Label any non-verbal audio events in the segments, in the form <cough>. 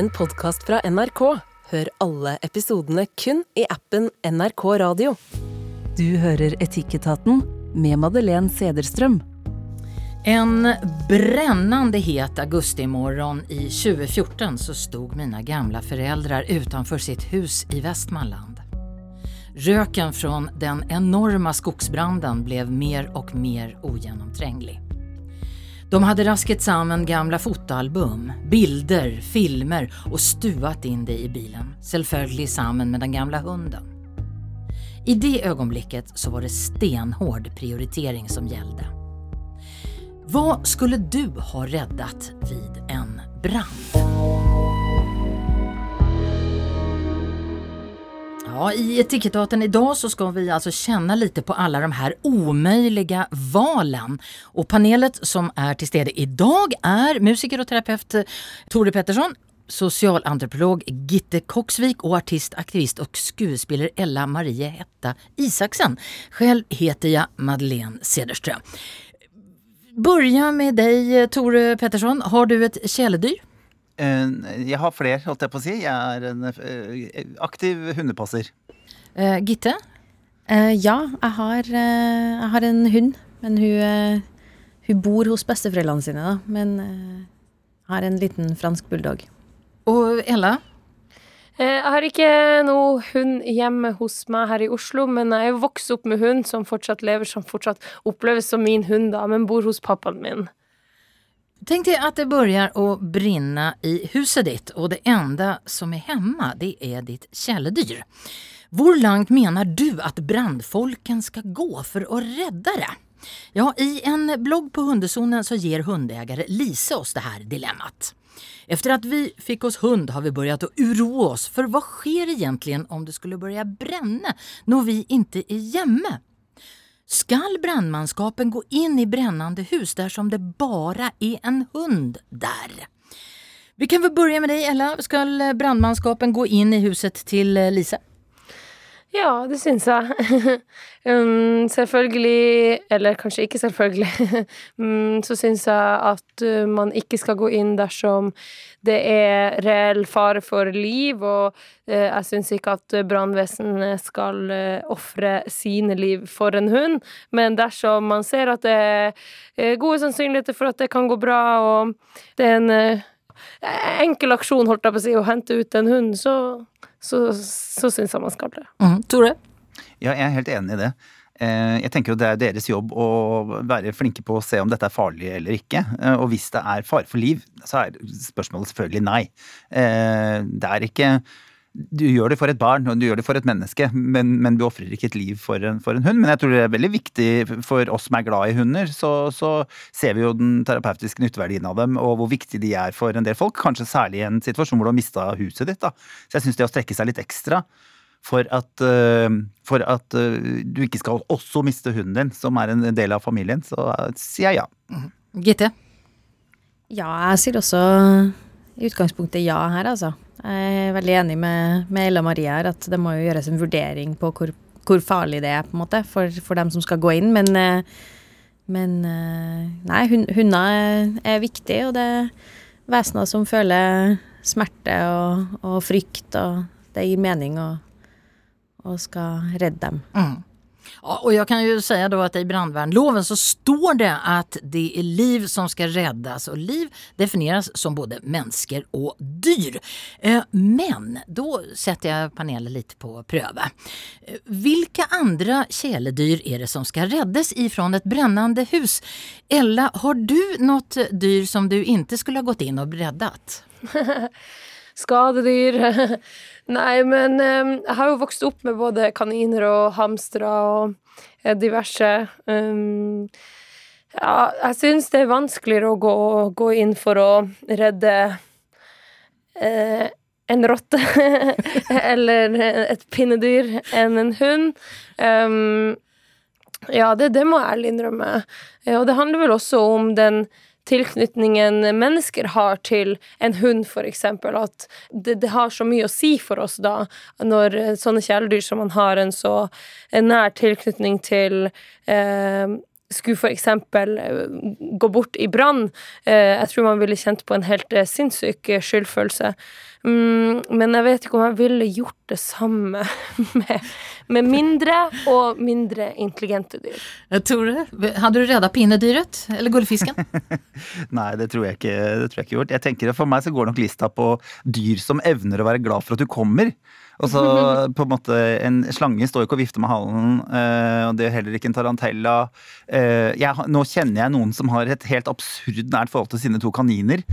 en podkast fra NRK. Hør alle episodene kun i appen NRK Radio. Du hører Etikketaten med Madeleine Sederstrøm. En brännande het augustimorgon i 2014 så stod mina gamla föräldrar utanför sitt hus i Västmanland. Röken från den enorma skogsbranden blev mer och mer ogenomtränglig. De hade rasket samman gamla fotoalbum, bilder, filmer och stuvat in det i bilen, selvfølgelig sammen med den gamla hunden. I det ögonblicket så var det stenhård prioritering som gällde. Vad skulle du ha räddat vid en brand? Ja, I Etikettaten idag så ska vi alltså känna lite på alla de här omöjliga valen. Och panelet som är till stede idag är musiker och terapeut Tore Pettersson, socialantropolog Gitte Koksvik och artist, aktivist och skuespiller Ella Marie Hetta Isaksen. Själv heter jag Madeleine Cederström. Börja med dig Tore Pettersson. Har du ett kjæledyr? Eh, Jeg har flere, holdt jeg på å si. Jeg er en eh, aktiv hundepasser. Uh, Gitte? Uh, ja, jeg har, uh, jeg har en hund, men hun, hun bor hos besteforeldrene sine, da. Men eh, har en liten fransk bulldog. Og Ella? Eh, Jeg har ikke noe hund hjemme hos meg her i Oslo, men jeg er jo vokst opp med hund som fortsatt lever, som fortsatt oppleves som min hund, da, men bor hos pappaen min. Tänk dig att det börjar att brinna i huset ditt och det enda som är hemma det är ditt källedyr. Hvor langt menar du att brandfolken ska gå för att rädda det? Ja, i en blogg på Hundezonen så ger hundägare Lise oss det här dilemmat. Efter att vi fick oss hund har vi börjat att uroa oss för vad sker egentligen om det skulle börja bränna när vi inte är hjemme? Skall brannmannskapen gå in i brennende hus dersom det bare er en hund der? Vi kan väl börja med deg Ella. Skal brannmannskapen gå in i huset til eh, Lise? Ja, det syns jeg. <laughs> um, selvfølgelig, eller kanskje ikke selvfølgelig, <laughs> um, så syns jeg at uh, man ikke skal gå inn dersom det er reell fare for liv, og uh, jeg syns ikke at brannvesenet skal uh, ofre sine liv for en hund, men dersom man ser at det er gode sannsynligheter for at det kan gå bra, og det er en uh, enkel aksjon, holdt jeg på å si, å hente ut en hund, så så, så syns jeg man skal det. Mm. Tore? Ja, jeg er helt enig i det. Eh, Jeg tenker jo det er deres jobb å være flinke på å se om dette er farlig eller ikke. Eh, Og hvis det er fare for liv, så er spørsmålet selvfølgelig nei. Eh, Det er ikke Du gjør det for et barn, og du gjør det for et menneske, men, men du ofrer ikke et liv for en, for en hund. Men jeg tror det er veldig viktig for oss som er glad i hunder, så, så ser vi jo den terapeutiske nytteverdien av dem, og hvor viktig de er for en del folk. Kanskje særlig i en situasjon hvor du har mista huset ditt. Da. Så jeg syns det å strekke seg litt ekstra for at, øh, for at øh, du ikke skal også miste hunden din, som er en del av familien, så øh, sier jeg ja. Gitte? Ja, jeg sier også i utgangspunktet ja her, altså. Jeg er veldig enig med, med Ella Marie her, at det må jo gjøres en vurdering på hvor, hvor farlig det er, på en måte, for, for dem som skal gå inn. Men, eh, men eh, nei, hun, hunder er, viktig, og det er vesener som føler smerte og, og frykt, og det gir mening å skal redde dem. Mm. Ja, och jag kan ju säga då att i brandvärnloven så står det att det är liv som ska räddas och liv definieras som både människor och dyr. Eh, Men då sätter jag panelen lite på pröva. Eh, Vilka andra kjæledyr är det som ska räddas ifrån ett brännande hus? Ella, har du något dyr som du inte skulle ha gått in och räddat? <laughs> Skadedyr <laughs> Nei, men jeg har jo vokst opp med både kaniner og hamstere og eh, diverse. Ja, jeg syns det er vanskeligere å gå, gå inn for å redde eh, en rotte <laughs> eller et pinnedyr enn en hund. Um, ja, det, det må jeg ærlig innrømme. Eh, Og det handler vel også om den tilknytningen mennesker har til en hund, eksempel. At det, det har så mye å si for oss da, når eh, sånne kjæledyr som man har en så en nær tilknytning til, eh, skulle for eksempel gå bort i brann. Jeg tror man ville kjent på en helt sinnssyk skyldfølelse. Mm, men jeg vet ikke om jeg ville gjort det samme <laughs> med, med mindre og mindre intelligente dyr. Tore, hadde du redda pinnedyret eller gullfisken? <laughs> Nei, det tror jeg ikke det tror jeg ikke gjort. Jeg tenker For meg så går nok lista på dyr som evner å være glad for at du kommer. Og så på en måte En slange står ikke og vifter med halen, eh, og det er heller ikke en tarantella. Eh, jeg, nå kjenner jeg noen som har et helt absurd nært forhold til sine to kaniner.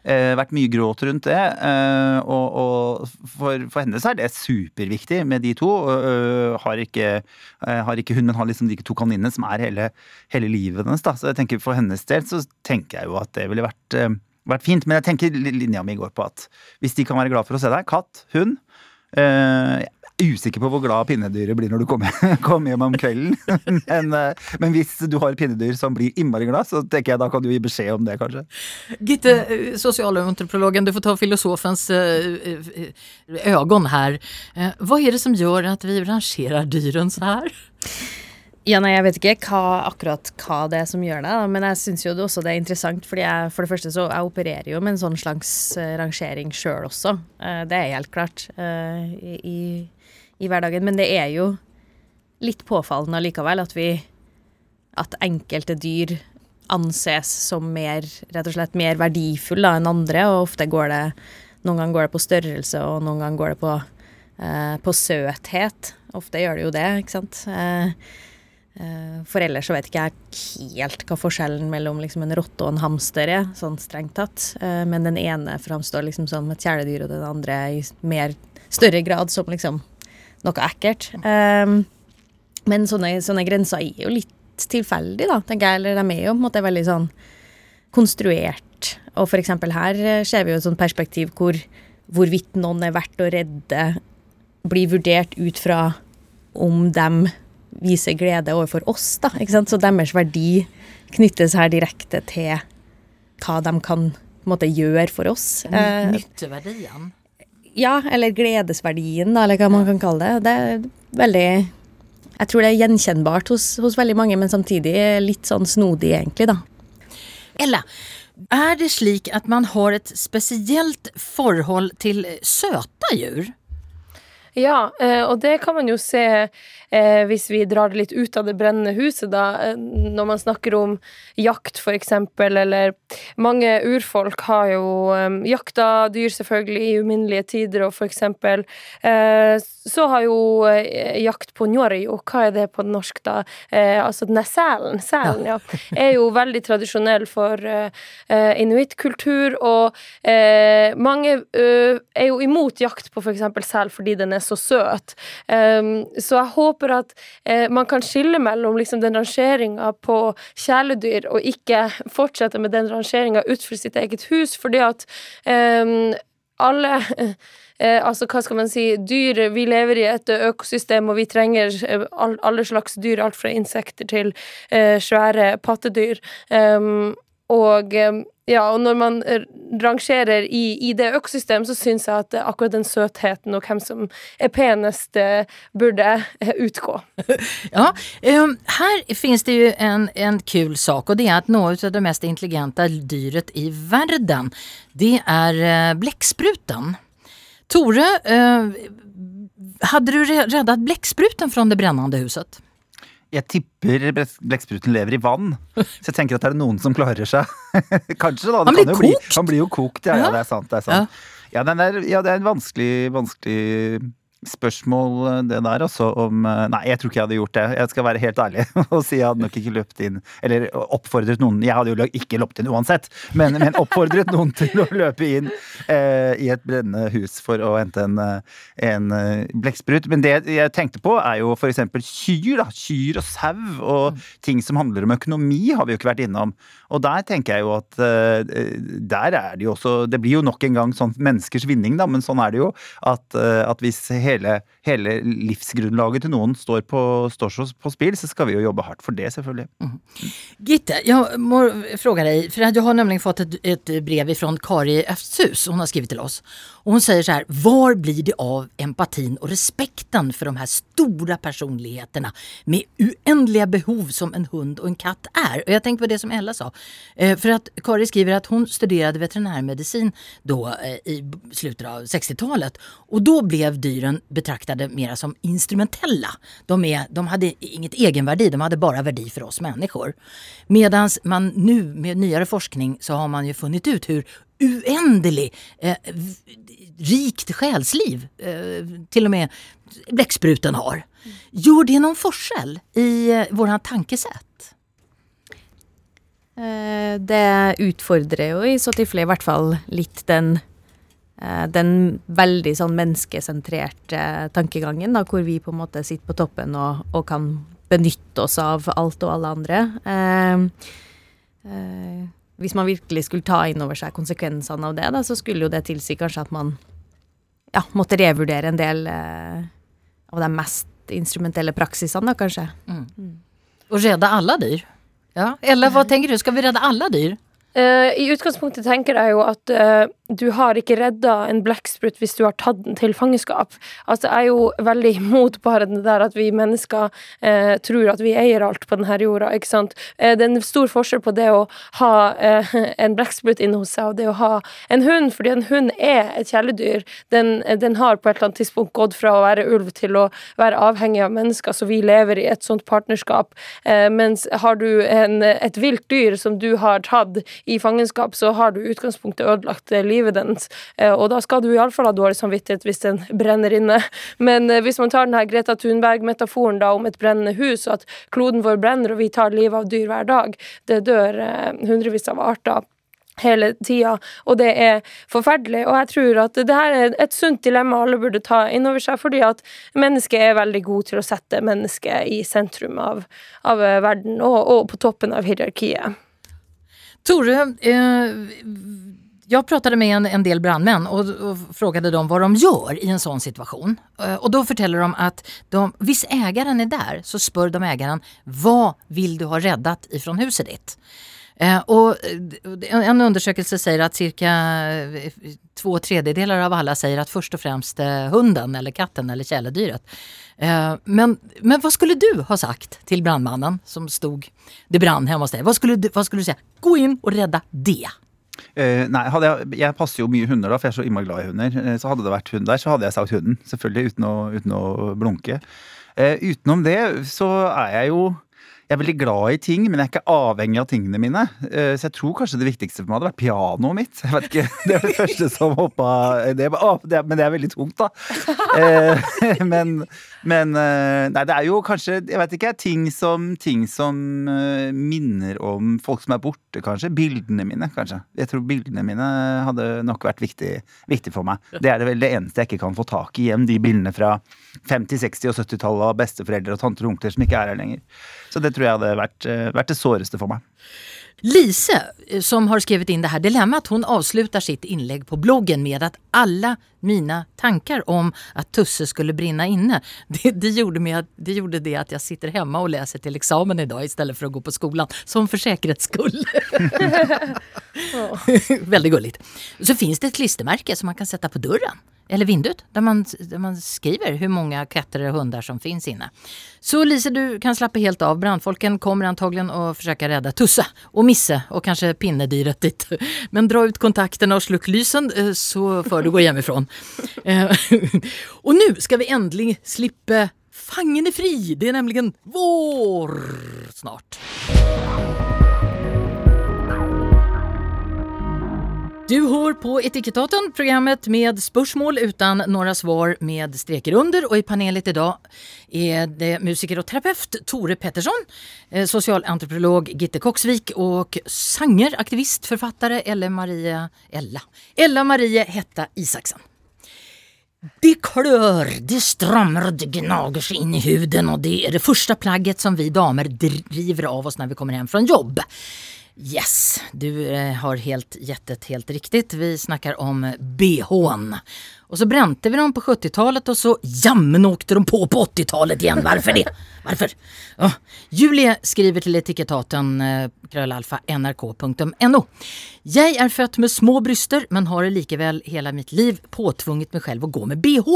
Eh, vært mye gråt rundt det. Eh, og, og for, for, henne så er det superviktig med de to. Uh, har, ikke, uh, har, ikke, hun, men har liksom de to kaninene som er hele, hele livet hennes. Da. Så jeg tenker For hennes del så tenker jeg jo at det ville vært, uh, vært fint. Men jeg tenker linja mi går på at hvis de kan være glad for å se deg, katt, hund usikker på hvor glad pinnedyret blir når du kommer, <laughs> kom hjem om kvelden. <laughs> Men, eh, men, hvis du har pinnedyr som blir innmari glad, så tenker jeg da kan du gi beskjed om det, kanskje. Gitte, eh, sosialantropologen, du får ta filosofens øyne her. Hva er det som gjør at vi rangerer dyrene så her? Ja, nei, Jeg vet ikke hva, akkurat hva det er som gjør det, men jeg syns jo det også det er interessant. fordi jeg, For det første så jeg opererer jo med en sånn slags rangering sjøl også. Det er helt klart. I, i hverdagen. Men det er jo litt påfallende allikevel at vi At enkelte dyr anses som mer, rett og slett mer verdifulle enn andre, og ofte går det Noen ganger går det på størrelse, og noen ganger går det på, eh, på søthet. Ofte gjør det jo det, ikke sant. Eh, eh, for ellers så vet ikke jeg helt hva forskjellen mellom liksom en rotte og en hamster er, sånn strengt tatt. Eh, men den ene framstår liksom som et kjæledyr, og den andre i mer større grad som liksom noe ekkelt. Um, men sånne, sånne, grenser er jo litt tilfeldig, da, tenker jeg. Eller de er jo på en måte veldig sånn konstruert. Og for eksempel her eh, ser vi jo et sånt perspektiv hvor hvorvidt noen er verdt å redde, blir vurdert ut fra om de viser glede overfor oss, da. Ikke sant? Så deres verdi knyttes her direkte til hva de kan måte gjøre for oss. Nytteverdien? Ja, eller gledesverdien, da, eller hva man kan kalle det. Det er veldig Jeg tror det er gjenkjennbart hos, hos veldig mange, men samtidig litt sånn snodig, egentlig, da. Ella, er det slik at man har et spesielt forhold til søte dyr? Ja, eh, og det kan man jo se eh, hvis vi drar det litt ut av det brennende huset, da. Eh, når man snakker om jakt, for eksempel, eller Mange urfolk har jo eh, jakta dyr, selvfølgelig, i uminnelige tider, og for eksempel eh, så har jo eh, jakt på njori, og hva er det på norsk, da? Eh, altså den er selen, selen, ja. Er jo veldig tradisjonell for inuittkultur, og mange er jo imot jakt på for eksempel sel fordi den er så søt. Um, så jeg håper at eh, man kan skille mellom liksom, den rangeringa på kjæledyr, og ikke fortsette med den rangeringa utenfor sitt eget hus, fordi at eh, alle <laughs> Eh, altså, hva skal man si Dyr Vi lever i et økosystem, og vi trenger eh, all, alle slags dyr, alt fra insekter til eh, svære pattedyr. Um, og ja, og når man rangerer i, i det økosystemet, så syns jeg at akkurat den søtheten og hvem som er penest, burde utgå. <laughs> ja, um, her finnes det jo en, en kul sak, og det er at noe av det mest intelligente dyret i verden, det er blekkspruten. Tore, uh, hadde du reddet blekkspruten fra det brennende huset? Jeg tipper blekkspruten lever i vann, så jeg tenker at det er noen som klarer seg. <laughs> Kanskje, da. han blir kokt? Bli, han blir jo kokt, ja. ja det er sant. Det er, sant. Ja. Ja, er, ja, det er en vanskelig, vanskelig spørsmål, eh, det der, altså. Om eh, Nei, jeg tror ikke jeg hadde gjort det. Jeg skal være helt ærlig <laughs> og si jeg hadde nok ikke løpt inn Eller oppfordret noen Jeg hadde jo ikke løpt inn uansett, men, men oppfordret noen <laughs> til å løpe inn eh, i et brennende hus for å hente en, eh, en blekksprut. Men det jeg tenkte på, er jo f.eks. kyr. da, Kyr og sau og mm. ting som handler om økonomi, har vi jo ikke vært innom. Og der tenker jeg jo at eh, der er det jo også Det blir jo nok en gang sånn menneskers vinning, da, men sånn er det jo. At, at hvis hele, hele livsgrunnlaget til noen står på, står på spill, så skal vi jo jobbe hardt for det, selvfølgelig. Gitte, jeg må fråga deg, for jeg har nemlig fått et, et brev ifrån Kari Öftshus. hun har skrevet til oss. Och hon säger så här, var blir det av empatin och respekten för de här stora personligheterna med oändliga behov som en hund och en katt är? Och jag tänker på det som Ella sa. Eh, för att Kari skriver att hon studerade veterinärmedicin då eh, i slutet av 60-talet. Och då blev dyren betraktade mera som instrumentella. De, är, de hade inget egenvärde, de hade bara värde för oss människor. Medan man nu med nyare forskning så har man ju funnit ut hur oändelig, eh, rikt själsliv eh, till och med bläckspruten har. Gör det någon forskel i eh, våra tankesätt? Eh, Det utfordrer jo i så tilfelle i hvert fall litt den eh, den veldig sånn menneskesentrerte tankegangen, da, hvor vi på en måte sitter på toppen og, og kan benytte oss av alt og alle andre. Eh, eh, hvis man virkelig skulle ta inn over seg konsekvensene av det, da, så skulle jo det tilsi kanskje at man ja, måtte revurdere en del eh, av de mest instrumentelle praksisene, da, kanskje. Og redde alle dyr? Ja. Eller hva tenker du, skal vi redde alle dyr? Eh, I utgangspunktet tenker jeg jo at uh, du har ikke redda en blekksprut hvis du har tatt den til fangenskap. Altså, jeg er jo veldig <laughs> imot bare det der at vi mennesker uh, tror at vi eier alt på denne jorda, ikke sant. Det er en stor forskjell på det å ha <laughs> en blekksprut inne hos seg og det å ha en hund, fordi en hund er et kjæledyr. Den, den har på et eller annet tidspunkt gått fra å være ulv til å være avhengig av mennesker, så vi lever i et sånt partnerskap. Mens har du en, et vilt dyr som du har tatt i fangenskap, så har du utgangspunktet ødelagt eh, livet dens. Eh, og da skal du iallfall ha dårlig samvittighet hvis den <laughs> brenner inne. Men eh, hvis man tar den her Greta Thunberg-metaforen da om et brennende hus, og at kloden vår brenner og vi tar livet av dyr hver dag, det dør hundrevis av arter hele tida, og det er forferdelig. Og jeg tror at det her er et sunt dilemma alle burde ta inn over seg, fordi at mennesket er veldig god til å sette mennesket i sentrum av, av verden, og, og på toppen av hierarkiet. Tore, eh, jag pratade med en, en del brandmän och, och frågade dem vad de gör i en sån situation. Eh, och då förtäller de att de, viss ägaren är där så spör de ägaren vad vill du ha räddat ifrån huset ditt? Eh, och eh, en- undersökelse säger att cirka eh, två tredjedelar av alla säger att först och främst hunden eller katten eller kärledyret. Men, men vad skulle du ha sagt till brandmannen som stod, det brann hemma hos dig? Vad skulle, du, vad skulle du säga? Gå in och rädda det. Uh, nei, jeg, jeg passer jo mye hunder, da, for jeg er så innmari glad i hunder. Så hadde det vært hund der, så hadde jeg sagt hunden. Selvfølgelig, uten å, uten å blunke. Uh, utenom det så er jeg jo jeg er veldig glad i ting, men jeg er ikke avhengig av tingene mine. Eh, Så jeg tror kanskje det viktigste for meg hadde vært pianoet mitt. Jeg vet ikke, <laughs> Det er det første som hoppa det, å, det, Men det er veldig tungt, da. Eh, <laughs> Men, men eh, Nei, det er jo kanskje Jeg vet ikke. Ting som, ting som minner om folk som er borte, kanskje. Bildene mine, kanskje. Jeg tror bildene mine hadde nok vært viktig, viktig for meg. Det er det vel det eneste jeg ikke kan få tak i igjen. De bildene fra 50-, 60- og 70-tallet av besteforeldre og tanter og onkler som ikke er her lenger. Så det tror jeg hadde vært, eh, vært det såreste for meg. Lise, eh, som har skrivit in det här dilemmat, hon avslutar sitt inlägg på bloggen med att alla mina tankar om att Tusse skulle brinna inne, <laughs> det, det, gjorde, med, det gjorde det att jag sitter hemma och läser till examen idag istället för att gå på skolan, som för säkerhets skull. <laughs> <laughs> Väldigt gulligt. Så finns det ett klistermärke som man kan sätta på dörren eller vinduet där man, där man skriver hur många katter och hundar som finns inne. Så Lise, du kan slappa helt av. Brandfolken kommer antagligen att försöka rädda Tussa och Misse och kanske pinnedyret dit. Men dra ut kontakterna och sluck lysen eh, så får du gå hemifrån. Eh, <laughs> och nu ska vi äntligen slippa Fangen är fri! Det är nämligen vår snart. Du hör på Etikettaten, programmet med spörsmål utan några svar med streker under. Och i panelet idag är det musiker och terapeut Tore Pettersson, eh, Gitte Koksvik och sangeraktivist, författare Ella Maria, Ella, Ella Marie Hetta Isaksen. Det klør, det strammer, det gnager seg inn i huden og det er det første plagget som vi damer driver av oss når vi kommer hjem fra jobb. Yes, du eh, har helt gjettet helt riktigt. Vi snakker om bhn. Och så brente vi dem på 70-talet och så jammen åkte de på på 80-talet igen. Varför det? Varför? Ja. Julie skriver til etikettaten eh, krøllalfa nrk.no. Jeg er født med små bryster, men har likevel hele mitt liv påtvunget meg selv å gå med bh.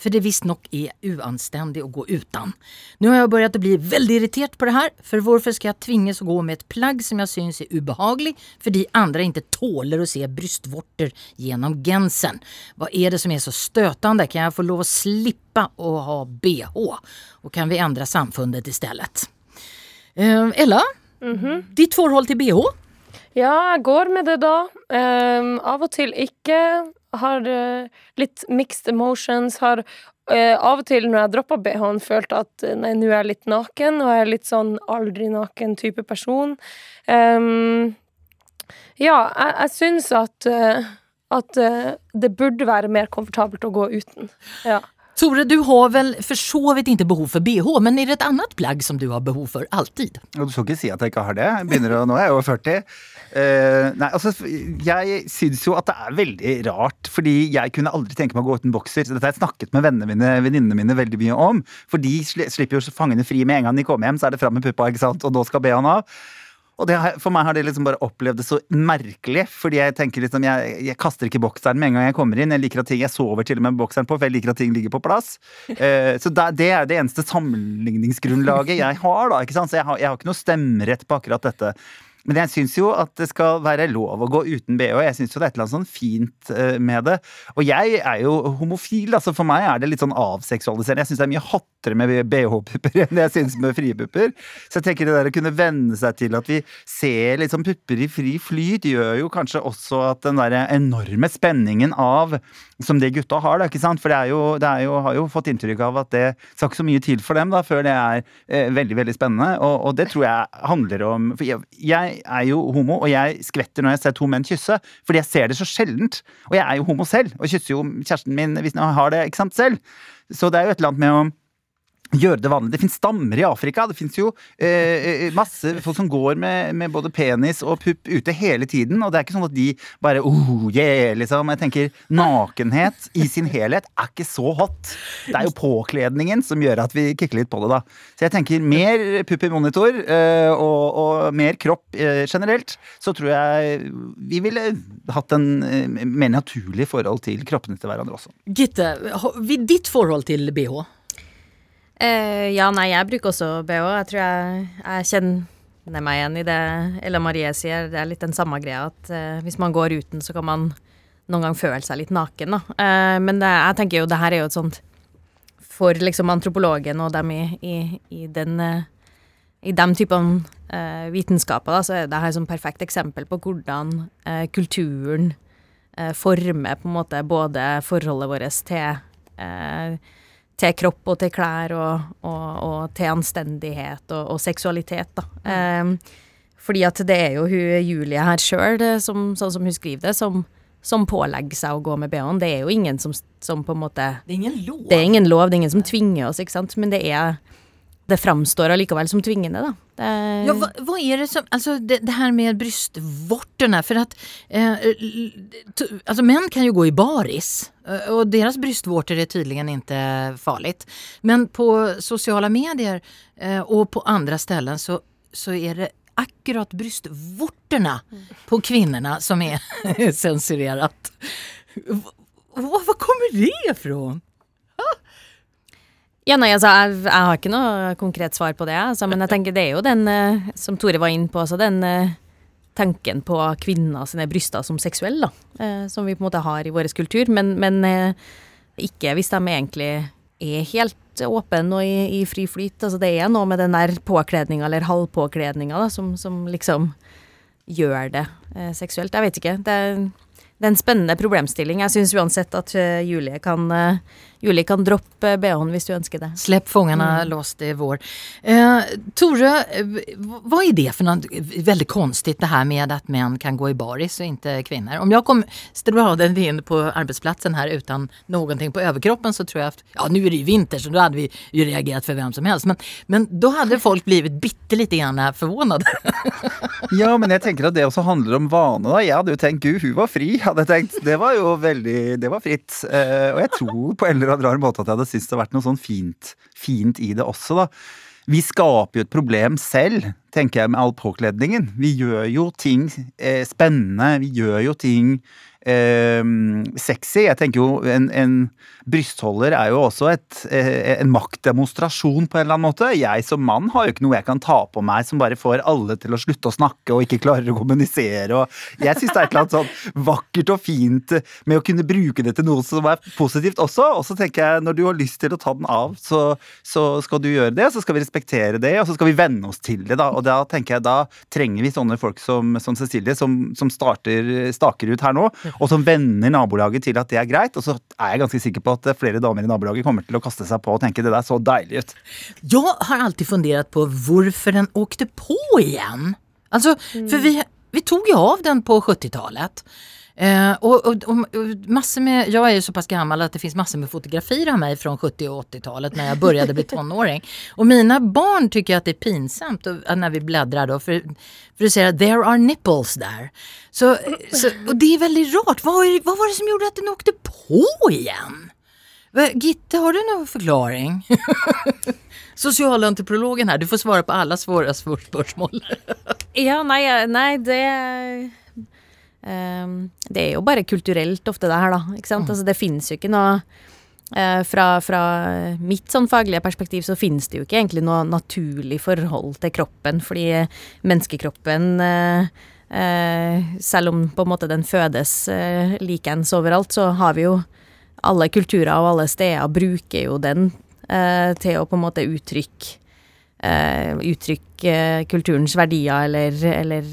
For det visstnok er uanstendig å gå uten. Nå har jeg begynt å bli veldig irritert på det her, for hvorfor skal jeg tvinges å gå med et plagg som jeg syns er ubehagelig, fordi andre ikke tåler å se brystvorter gjennom gensen? Hva er det som er så støtende? Kan jeg få lov å slippe å ha bh? Og kan vi endre samfunnet i stedet? Eh, Ella, ditt forhold til bh? Ja, jeg går med det da. Ehm, av og til ikke. Har eh, litt mixed emotions. Har eh, av og til når jeg droppa BH-en, følt at eh, nei, nå er jeg litt naken, og jeg er litt sånn aldri naken-type person. Ehm, ja, jeg, jeg syns at eh, at uh, det burde være mer komfortabelt å gå uten. Ja. Tore, du har vel for så vidt ikke behov for bh, men er det et annet plagg som du har behov for alltid? Du skal ikke si at jeg ikke har det. Begynner å, nå er jeg over 40. Uh, nei, altså, jeg syns jo at det er veldig rart, fordi jeg kunne aldri tenke meg å gå uten bokser. Dette har jeg snakket med vennene mine, venninnene mine veldig mye om. For de slipper jo fangene fri med en gang de kommer hjem, så er det fram med puppa, ikke sant. Og nå skal BH-en av. Og det, for meg har det liksom bare opplevd det så merkelig. Fordi jeg tenker liksom, jeg, jeg kaster ikke bokseren med en gang jeg kommer inn. Jeg liker at ting, jeg sover til og med med bokseren på, for jeg liker at ting ligger på plass. Uh, <laughs> så da, det er det eneste sammenligningsgrunnlaget jeg har, da. ikke sant? Så jeg har, jeg har ikke noe stemmerett på akkurat dette. Men jeg syns jo at det skal være lov å gå uten bh. Jeg syns jo det er et eller annet sånn fint eh, med det. Og jeg er jo homofil, altså for meg er det litt sånn avseksualiserende. Jeg syns det er mye hattere med bh-pupper <laughs> enn jeg syns med frie pupper. Så jeg tenker det der å kunne venne seg til at vi ser liksom pupper i fri flyt, gjør jo kanskje også at den der enorme spenningen av som det gutta har, da, ikke sant? For det er jo, det er jo, har jo fått inntrykk av at det skal ikke så mye til for dem da, før det er eh, veldig, veldig spennende. Og, og det tror jeg handler om For jeg, jeg er jo homo, og jeg skvetter når jeg ser to menn kysse, fordi jeg ser det så sjeldent. Og jeg er jo homo selv, og kysser jo kjæresten min hvis jeg har det ikke sant, selv. Så det er jo et eller annet med å gjøre det vanlig. Det fins stammer i Afrika. Det fins jo eh, eh, masse folk som går med, med både penis og pupp ute hele tiden. Og det er ikke sånn at de bare oh, yeah, liksom. Jeg tenker nakenhet i sin helhet er ikke så hot. Det er jo påkledningen som gjør at vi kikker litt på det, da. Så jeg tenker mer pupp i monitor eh, og, og mer kropp eh, generelt. Så tror jeg vi ville hatt en eh, mer naturlig forhold til kroppene til hverandre også. Gitte, ditt forhold til bh? Eh, ja, nei, jeg bruker også BH. Jeg tror jeg, jeg kjenner meg igjen i det Ella Marie sier. Det er litt den samme greia at eh, hvis man går uten, så kan man noen gang føle seg litt naken, da. Eh, men det, jeg tenker jo det her er jo et sånt For liksom antropologen og dem i, i, i den eh, i de typene eh, vitenskaper, da, så er det her et perfekt eksempel på hvordan eh, kulturen eh, former på en måte både forholdet vårt til eh, til kropp og til klær og, og, og til anstendighet og, og seksualitet, da. Ehm, fordi at det er jo hun Julie her sjøl, som, sånn som hun skriver det, som, som pålegger seg å gå med bh-en. Det er jo ingen som, som på en måte Det er ingen lov. Det er ingen lov, det er ingen som tvinger oss, ikke sant. Men det er Det framstår allikevel som tvingende, da. Det, Ja, hva, hva, er det som, Altså, det, det her med brystvortene For at eh, to, Altså, menn kan jo gå i baris eh, och deras bröstvårtor är tydligen inte farligt. Men på sociala medier eh, och på andra ställen så, så är det akkurat bröstvårtorna på kvinnorna som är <laughs> censurerat. V- Var kommer det ifrån? Ja, nei, altså, jeg, jeg har ikke noe konkret svar på det, altså, men jeg tenker det er jo den, eh, som Tore var inne på, altså den eh, tanken på kvinner sine bryster som seksuelle, da, eh, som vi på en måte har i vår kultur, men, men eh, ikke hvis de egentlig er helt åpne og i, i fri flyt. Altså, det er noe med den der påkledninga eller halvpåkledninga som, som liksom gjør det eh, seksuelt. Jeg vet ikke. Det er, det er en spennende problemstilling. Jeg syns uansett at Julie kan, Julie kan droppe bh-en hvis du ønsker det. Slipp fångene mm. loss, det vår. Eh, Tore, hva er det for noe veldig konstigt det her med at menn kan gå i baris og ikke kvinner? Om jeg kom stradande inn på arbeidsplassen her uten noe på overkroppen, så tror jeg at ja nå er det jo vinter så da hadde vi jo reagert for hvem som helst. Men, men da hadde folk blitt bitte lite grann förvånade. <laughs> ja, men jeg tenker at det også handler om vane. da. Jeg hadde jo tenkt gud, hun var fri. hadde jeg tenkt. Det var jo veldig det var fritt. Eh, og jeg tror på en eller annen rar måte at jeg hadde syntes det hadde vært noe sånn fint, fint i det også, da. Vi skaper jo et problem selv, tenker jeg, med all påkledningen. Vi gjør jo ting eh, spennende. Vi gjør jo ting eh, sexy. Jeg tenker jo en, en, brystholder er jo også et, eh, en maktdemonstrasjon på en eller annen måte. Jeg som mann har jo ikke noe jeg kan ta på meg som bare får alle til å slutte å snakke og ikke klarer å kommunisere. Og jeg syns det er et eller annet sånn vakkert og fint med å kunne bruke det til noe som er positivt også. Og så tenker jeg når du har lyst til å ta den av, så, så skal du gjøre det. Så skal vi respektere det, og så skal vi venne oss til det. da, Og da tenker jeg da trenger vi sånne folk som, som Cecilie, som, som starter, staker ut her nå og som vender nabolaget til at det er greit. Og så er jeg ganske sikker på at flere damer i nabolaget kommer til å kaste seg på og tenke det der så deilig ut. Jeg har alltid fundert på hvorfor den åkte på igjen. Altså, for vi, vi tok jo av den på 70-tallet. Eh, och, och, och, massor med, jag är ju så pass gammal att det finns massor med fotografier av mig från 70 och 80-talet när jag började bli <laughs> tonåring. Och mina barn tycker att det är pinsamt när vi bläddrar då för, för att there are nipples där. Så, så, och det är väldigt rart, vad, är, vad var det som gjorde att den åkte på igen? Gitte, har du någon förklaring? <laughs> Socialantropologen her, du får svara på alle svåra spörsmål. ja, nei, nej, det det er jo bare kulturelt ofte, det her, da. Ikke sant? Mm. Altså, det finnes jo ikke noe eh, fra, fra, mitt sånn faglige perspektiv så finnes det jo ikke egentlig noe naturlig forhold til kroppen, fordi menneskekroppen eh, eh, selv om på en måte den fødes likeens overalt, så har vi jo alle kulturer og alle steder bruker jo den til å på en måte uttrykke uttrykke kulturens verdier eller, eller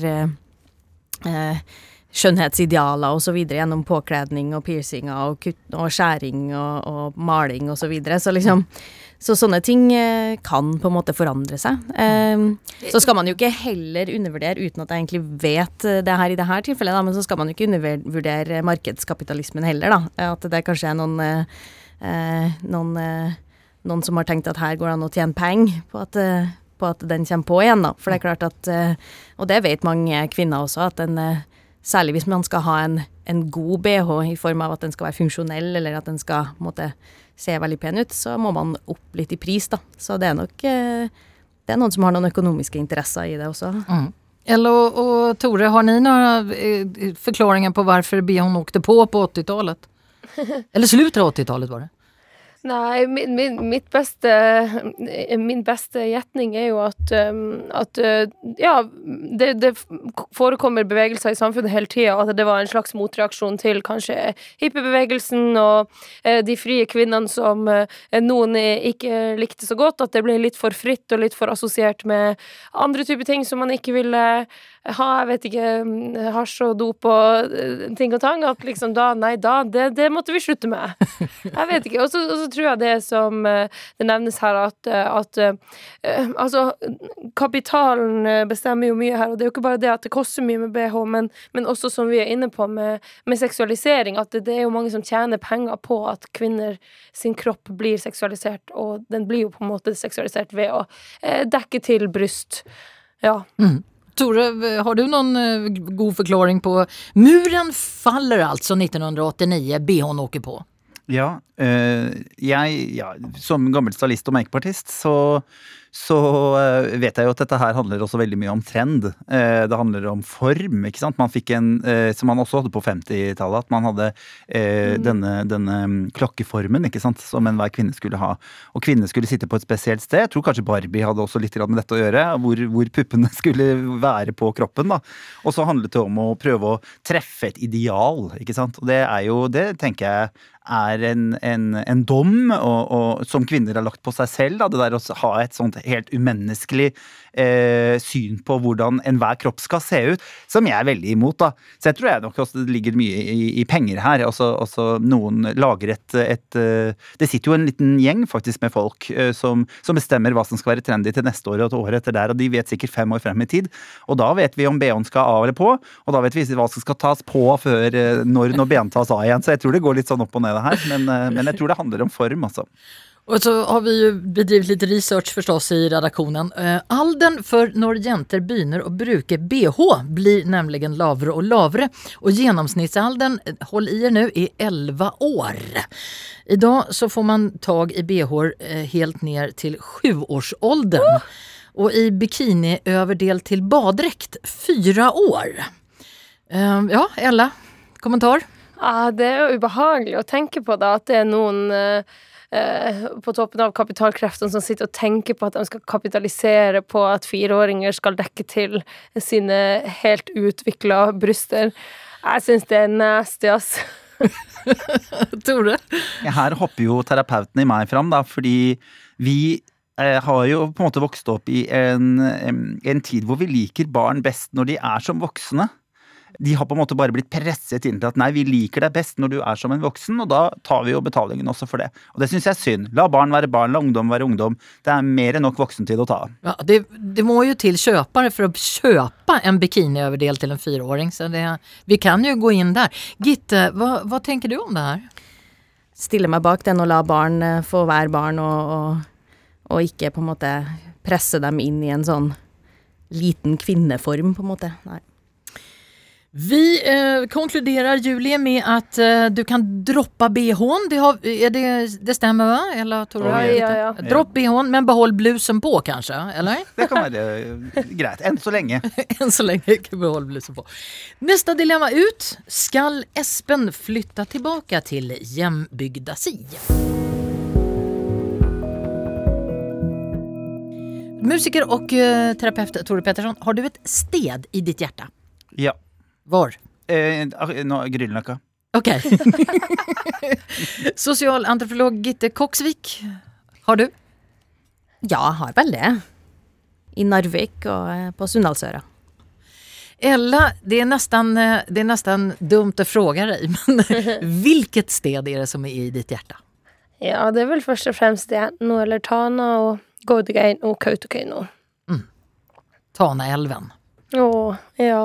skjønnhetsidealer osv. gjennom påkledning og piercinger og, kutt, og skjæring og, og maling osv. Så, videre. så liksom så sånne ting eh, kan på en måte forandre seg. Um, så skal man jo ikke heller undervurdere, uten at jeg egentlig vet det her i det her tilfellet, men så skal man jo ikke undervurdere markedskapitalismen heller, da. At det kanskje er noen, eh, noen, eh, noen som har tenkt at her går det an å tjene penger på at, på at den kommer på igjen, da. For det er klart at Og det vet mange kvinner også, at den Særlig hvis man skal ha en, en, god bh i form av at den skal være funksjonell, eller at den skal måtte, se veldig pen ut, så må man opp litt i pris, da. Så det er nok eh, det er noen som har noen økonomiske interesser i det også. Mm. Eller og, Tore, har ni noen eh, forklaringer på hvorfor bhn åkte på på 80-tallet? <laughs> Eller slutet av 80-tallet, var det? Nei, min, min, mitt beste Min beste gjetning er jo at, um, at uh, ja, det, det, forekommer bevegelser i samfunnet hele tida, at det var en slags motreaksjon til kanskje hippiebevegelsen og uh, de frie kvinnene som uh, noen ikke likte så godt, at det ble litt for fritt og litt for assosiert med andre typer ting som man ikke ville ha, jeg vet ikke, mm, hasj og dop og ting og tang, at liksom da, nei da, det, det måtte vi slutte med. <laughs> Jeg vet ikke. Og så tror jeg det som eh, det nevnes her, at, eh, at altså kapitalen bestemmer jo mye her, og det er jo ikke bare det at det koster mye med BH, men, men også som vi er inne på med, med seksualisering, at det, det, er jo mange som tjener penger på at kvinner sin kropp blir seksualisert, og den blir jo på en måte seksualisert ved å dekke til bryst. Ja. Mm. Tore, har du noen god forklaring på Muren faller altså 1989, BH-en åker på? Ja, øh, jeg ja, Som gammel stylist og makepartist så så eh, vet jeg jo at dette her handler også veldig mye om trend. Eh, det handler om form, ikke sant. Man fikk en, eh, som man også hadde på 50-tallet, at man hadde mm. denne, denne, mm, klokkeformen ikke sant, som enhver kvinne skulle ha. Og kvinner skulle sitte på et spesielt sted. Jeg tror kanskje Barbie hadde også litt med dette å gjøre, hvor, hvor puppene <laughs> skulle være på kroppen. da. Og så handlet det om å prøve å treffe et ideal, ikke sant. Og det er jo, det tenker jeg er en, en, en dom og, og, som kvinner har lagt på seg selv. Da, det der å ha et sånt helt umenneskelig eh, syn på hvordan enhver kropp skal se ut, som jeg er veldig imot. da. Så jeg tror jeg nok også det ligger mye i, i penger her. Også, også noen lager et, et eh, Det sitter jo en liten gjeng faktisk med folk eh, som, som, bestemmer hva som skal være trendy til neste år og til året etter der, og de vet sikkert fem år frem i tid. Og da vet vi om BH-en skal av eller på, og da vet vi hva som skal tas på før eh, når når BH-en tas av igjen. Så jeg tror det går litt sånn opp og ned her, men, men jeg tror det handler om form, altså. Och så har vi ju bedrivit lite research förstås i redaktionen. Eh, Alden för når jenter och bruke BH blir nämligen lavre og lavre og genomsnittsaldern, eh, håll i er nu, är 11 år. Idag så får man tag i BH eh, helt ner til sjuårsåldern oh! och i bikiniöverdel til baddräkt fyra år. Ja, Ella, kommentar? Ja, det er jo ubehagelig å tenke på da, at det er noen Eh, på toppen av kapitalkreftene som sitter og tenker på at de skal kapitalisere på at fireåringer skal dekke til sine helt utvikla bryster. Jeg syns det er nasty, ass. <laughs> Tore? Her hopper jo terapeuten i meg fram, da, fordi vi eh, har jo på en måte vokst opp i en, en tid hvor vi liker barn best når de er som voksne de har på en måte bare blitt presset inn til at nei, vi liker deg best når du er som en voksen, og da tar vi jo betalingen også for det. Og det syns jeg er synd. La barn være barn, la ungdom være ungdom. Det er mer enn nok voksentid å ta av. Ja, det, det, må jo til kjøpere for å kjøpe en bikinioverdel til en fireåring, så det, vi kan jo gå inn der. Gitte, hva, hva tenker du om det her? Stille meg bak den og la barn eh, få være barn, og, og, og ikke på en måte presse dem inn i en sånn liten kvinneform, på en måte. Nei. Vi eh, konkluderar Julie med at eh, du kan droppa bhn. Det, har, det, det stämmer va? Eller, tror ja, ja, ja. Dropp bhn men behold blusen på kanskje? Eller? <laughs> Det kan være eh, greit. Enn så lenge. Enn <laughs> så lenge. Behold blusen på. Neste dilemma ut. Skal Espen flytte tilbake til hjembygda si? Musiker og uh, terapeut Tore Petterson, har du et sted i ditt hjerte? Ja. Var? Eh, no, Grünerløkka. Ok. <laughs> Sosialantropolog Gitte Koksvik, har du? Ja, jeg har vel det. I Narvik og eh, på Sunndalsøra. Ella, det er nesten, eh, det er nesten dumt å spørre deg, men <laughs> hvilket sted er det som er i ditt hjerte? Ja, det er vel først og fremst Jæren eller Tana og Gårdgein og Kautokeino. Mm. Tanaelven. Å, ja.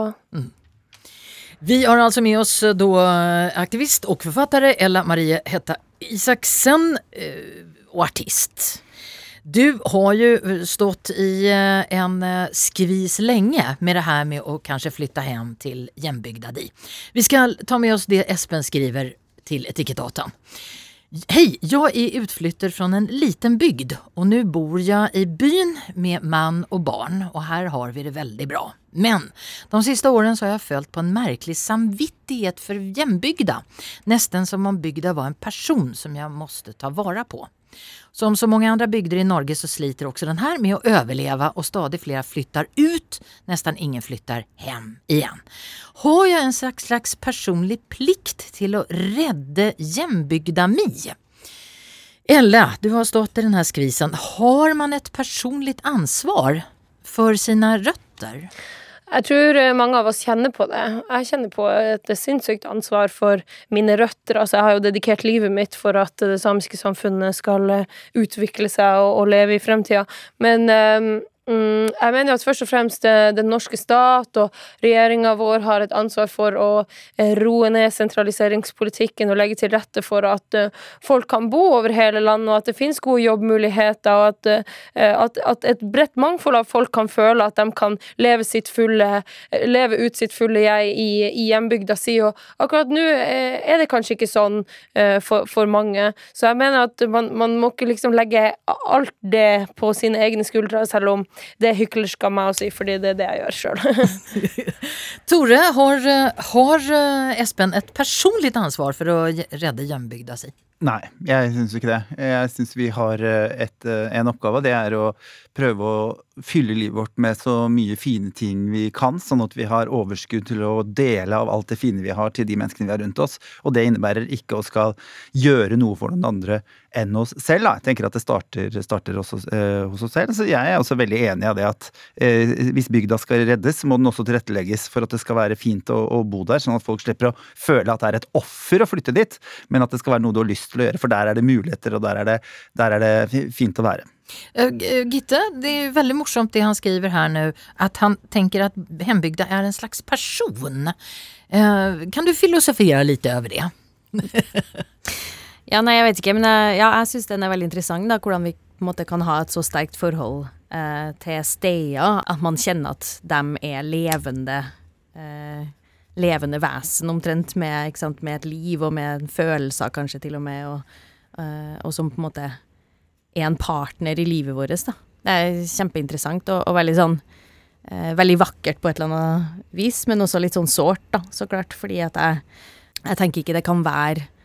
Vi har altså med oss eh, då eh, aktivist og författare Ella Marie Hetta Isaksen och og artist. Du har jo stått i en skvis lenge med det her med å kanskje flytta hjem til hjembygda di. Vi skal ta med oss det Espen skriver til Etikettdatan. Hej, jag är utflytter från en liten bygd och nu bor jag i byn med man och barn och här har vi det väldigt bra. Men de sista åren så har jag följt på en märklig samvittighet för jämbygda. Nästan som om bygda var en person som jag måste ta vara på. Som så många andra bygder i Norge så sliter också den här med att överleva och stadig flera flyttar ut, nästan ingen flyttar hem igen. Har jag en slags, slags personlig plikt till att rädda jämbygda mi? Ella, du har stått i den här skvisen. Har man ett personligt ansvar för sina røtter? Jeg tror eh, mange av oss kjenner på det. Jeg kjenner på et sinnssykt ansvar for mine røtter. Altså, jeg har jo dedikert livet mitt for at det samiske samfunnet skal eh, utvikle seg og, og leve i fremtida. Men um Mm, jeg mener at først og fremst eh, den norske stat og regjeringa vår har et ansvar for å eh, roe ned sentraliseringspolitikken og legge til rette for at uh, folk kan bo over hele landet, og at det finnes gode jobbmuligheter, og at, at, at, et bredt mangfold av folk kan føle at de kan leve, fulle, leve ut sitt fulle jeg i, i hjembygda si. Og akkurat nå er det kanskje ikke sånn for, for, mange. Så jeg mener at man, man må ikke liksom legge alt det på sine egne skuldre, selv om det er hyklersk av meg å si, fordi det er det jeg gjør sjøl. <laughs> Tore, har, har, eh, Espen et personlig ansvar for å redde hjembygda si? Nei, jeg syns ikke det. Jeg syns vi har et, en oppgave. Det er å prøve å fylle livet vårt med så mye fine ting vi kan, sånn at vi har overskudd til å dele av alt det fine vi har til de menneskene vi har rundt oss. Og det innebærer ikke å skal gjøre noe for noen andre enn oss selv. Da. Jeg tenker at det starter, starter også eh, hos oss selv. Så jeg er også veldig enig i det at eh, hvis bygda skal reddes, må den også tilrettelegges for at det skal være fint å, å, bo der, sånn at folk slipper å føle at det er et offer å flytte dit, men at det skal være noe du har lyst til å gjøre, for der er det muligheter, og der er det, der er det fint å være. Uh, Gitte, det er veldig morsomt det han skriver her nå, at han tenker at hembygda er en slags person. Uh, kan du filosofere litt over det? <laughs> ja, nei, jeg vet ikke, men jeg, ja, jeg syns den er veldig interessant, da, hvordan vi måte kan ha et så sterkt forhold eh, til steder, at man kjenner at de er levende levende vesen, omtrent, med, sant, med, et liv og med følelser, kanskje til og med, og, og som på en måte er en partner i livet vårt, da. Det er kjempeinteressant og, og veldig sånn eh, Veldig vakkert på et eller annet vis, men også litt sånn sårt, da, så klart. Fordi at jeg, jeg tenker ikke det kan være eh,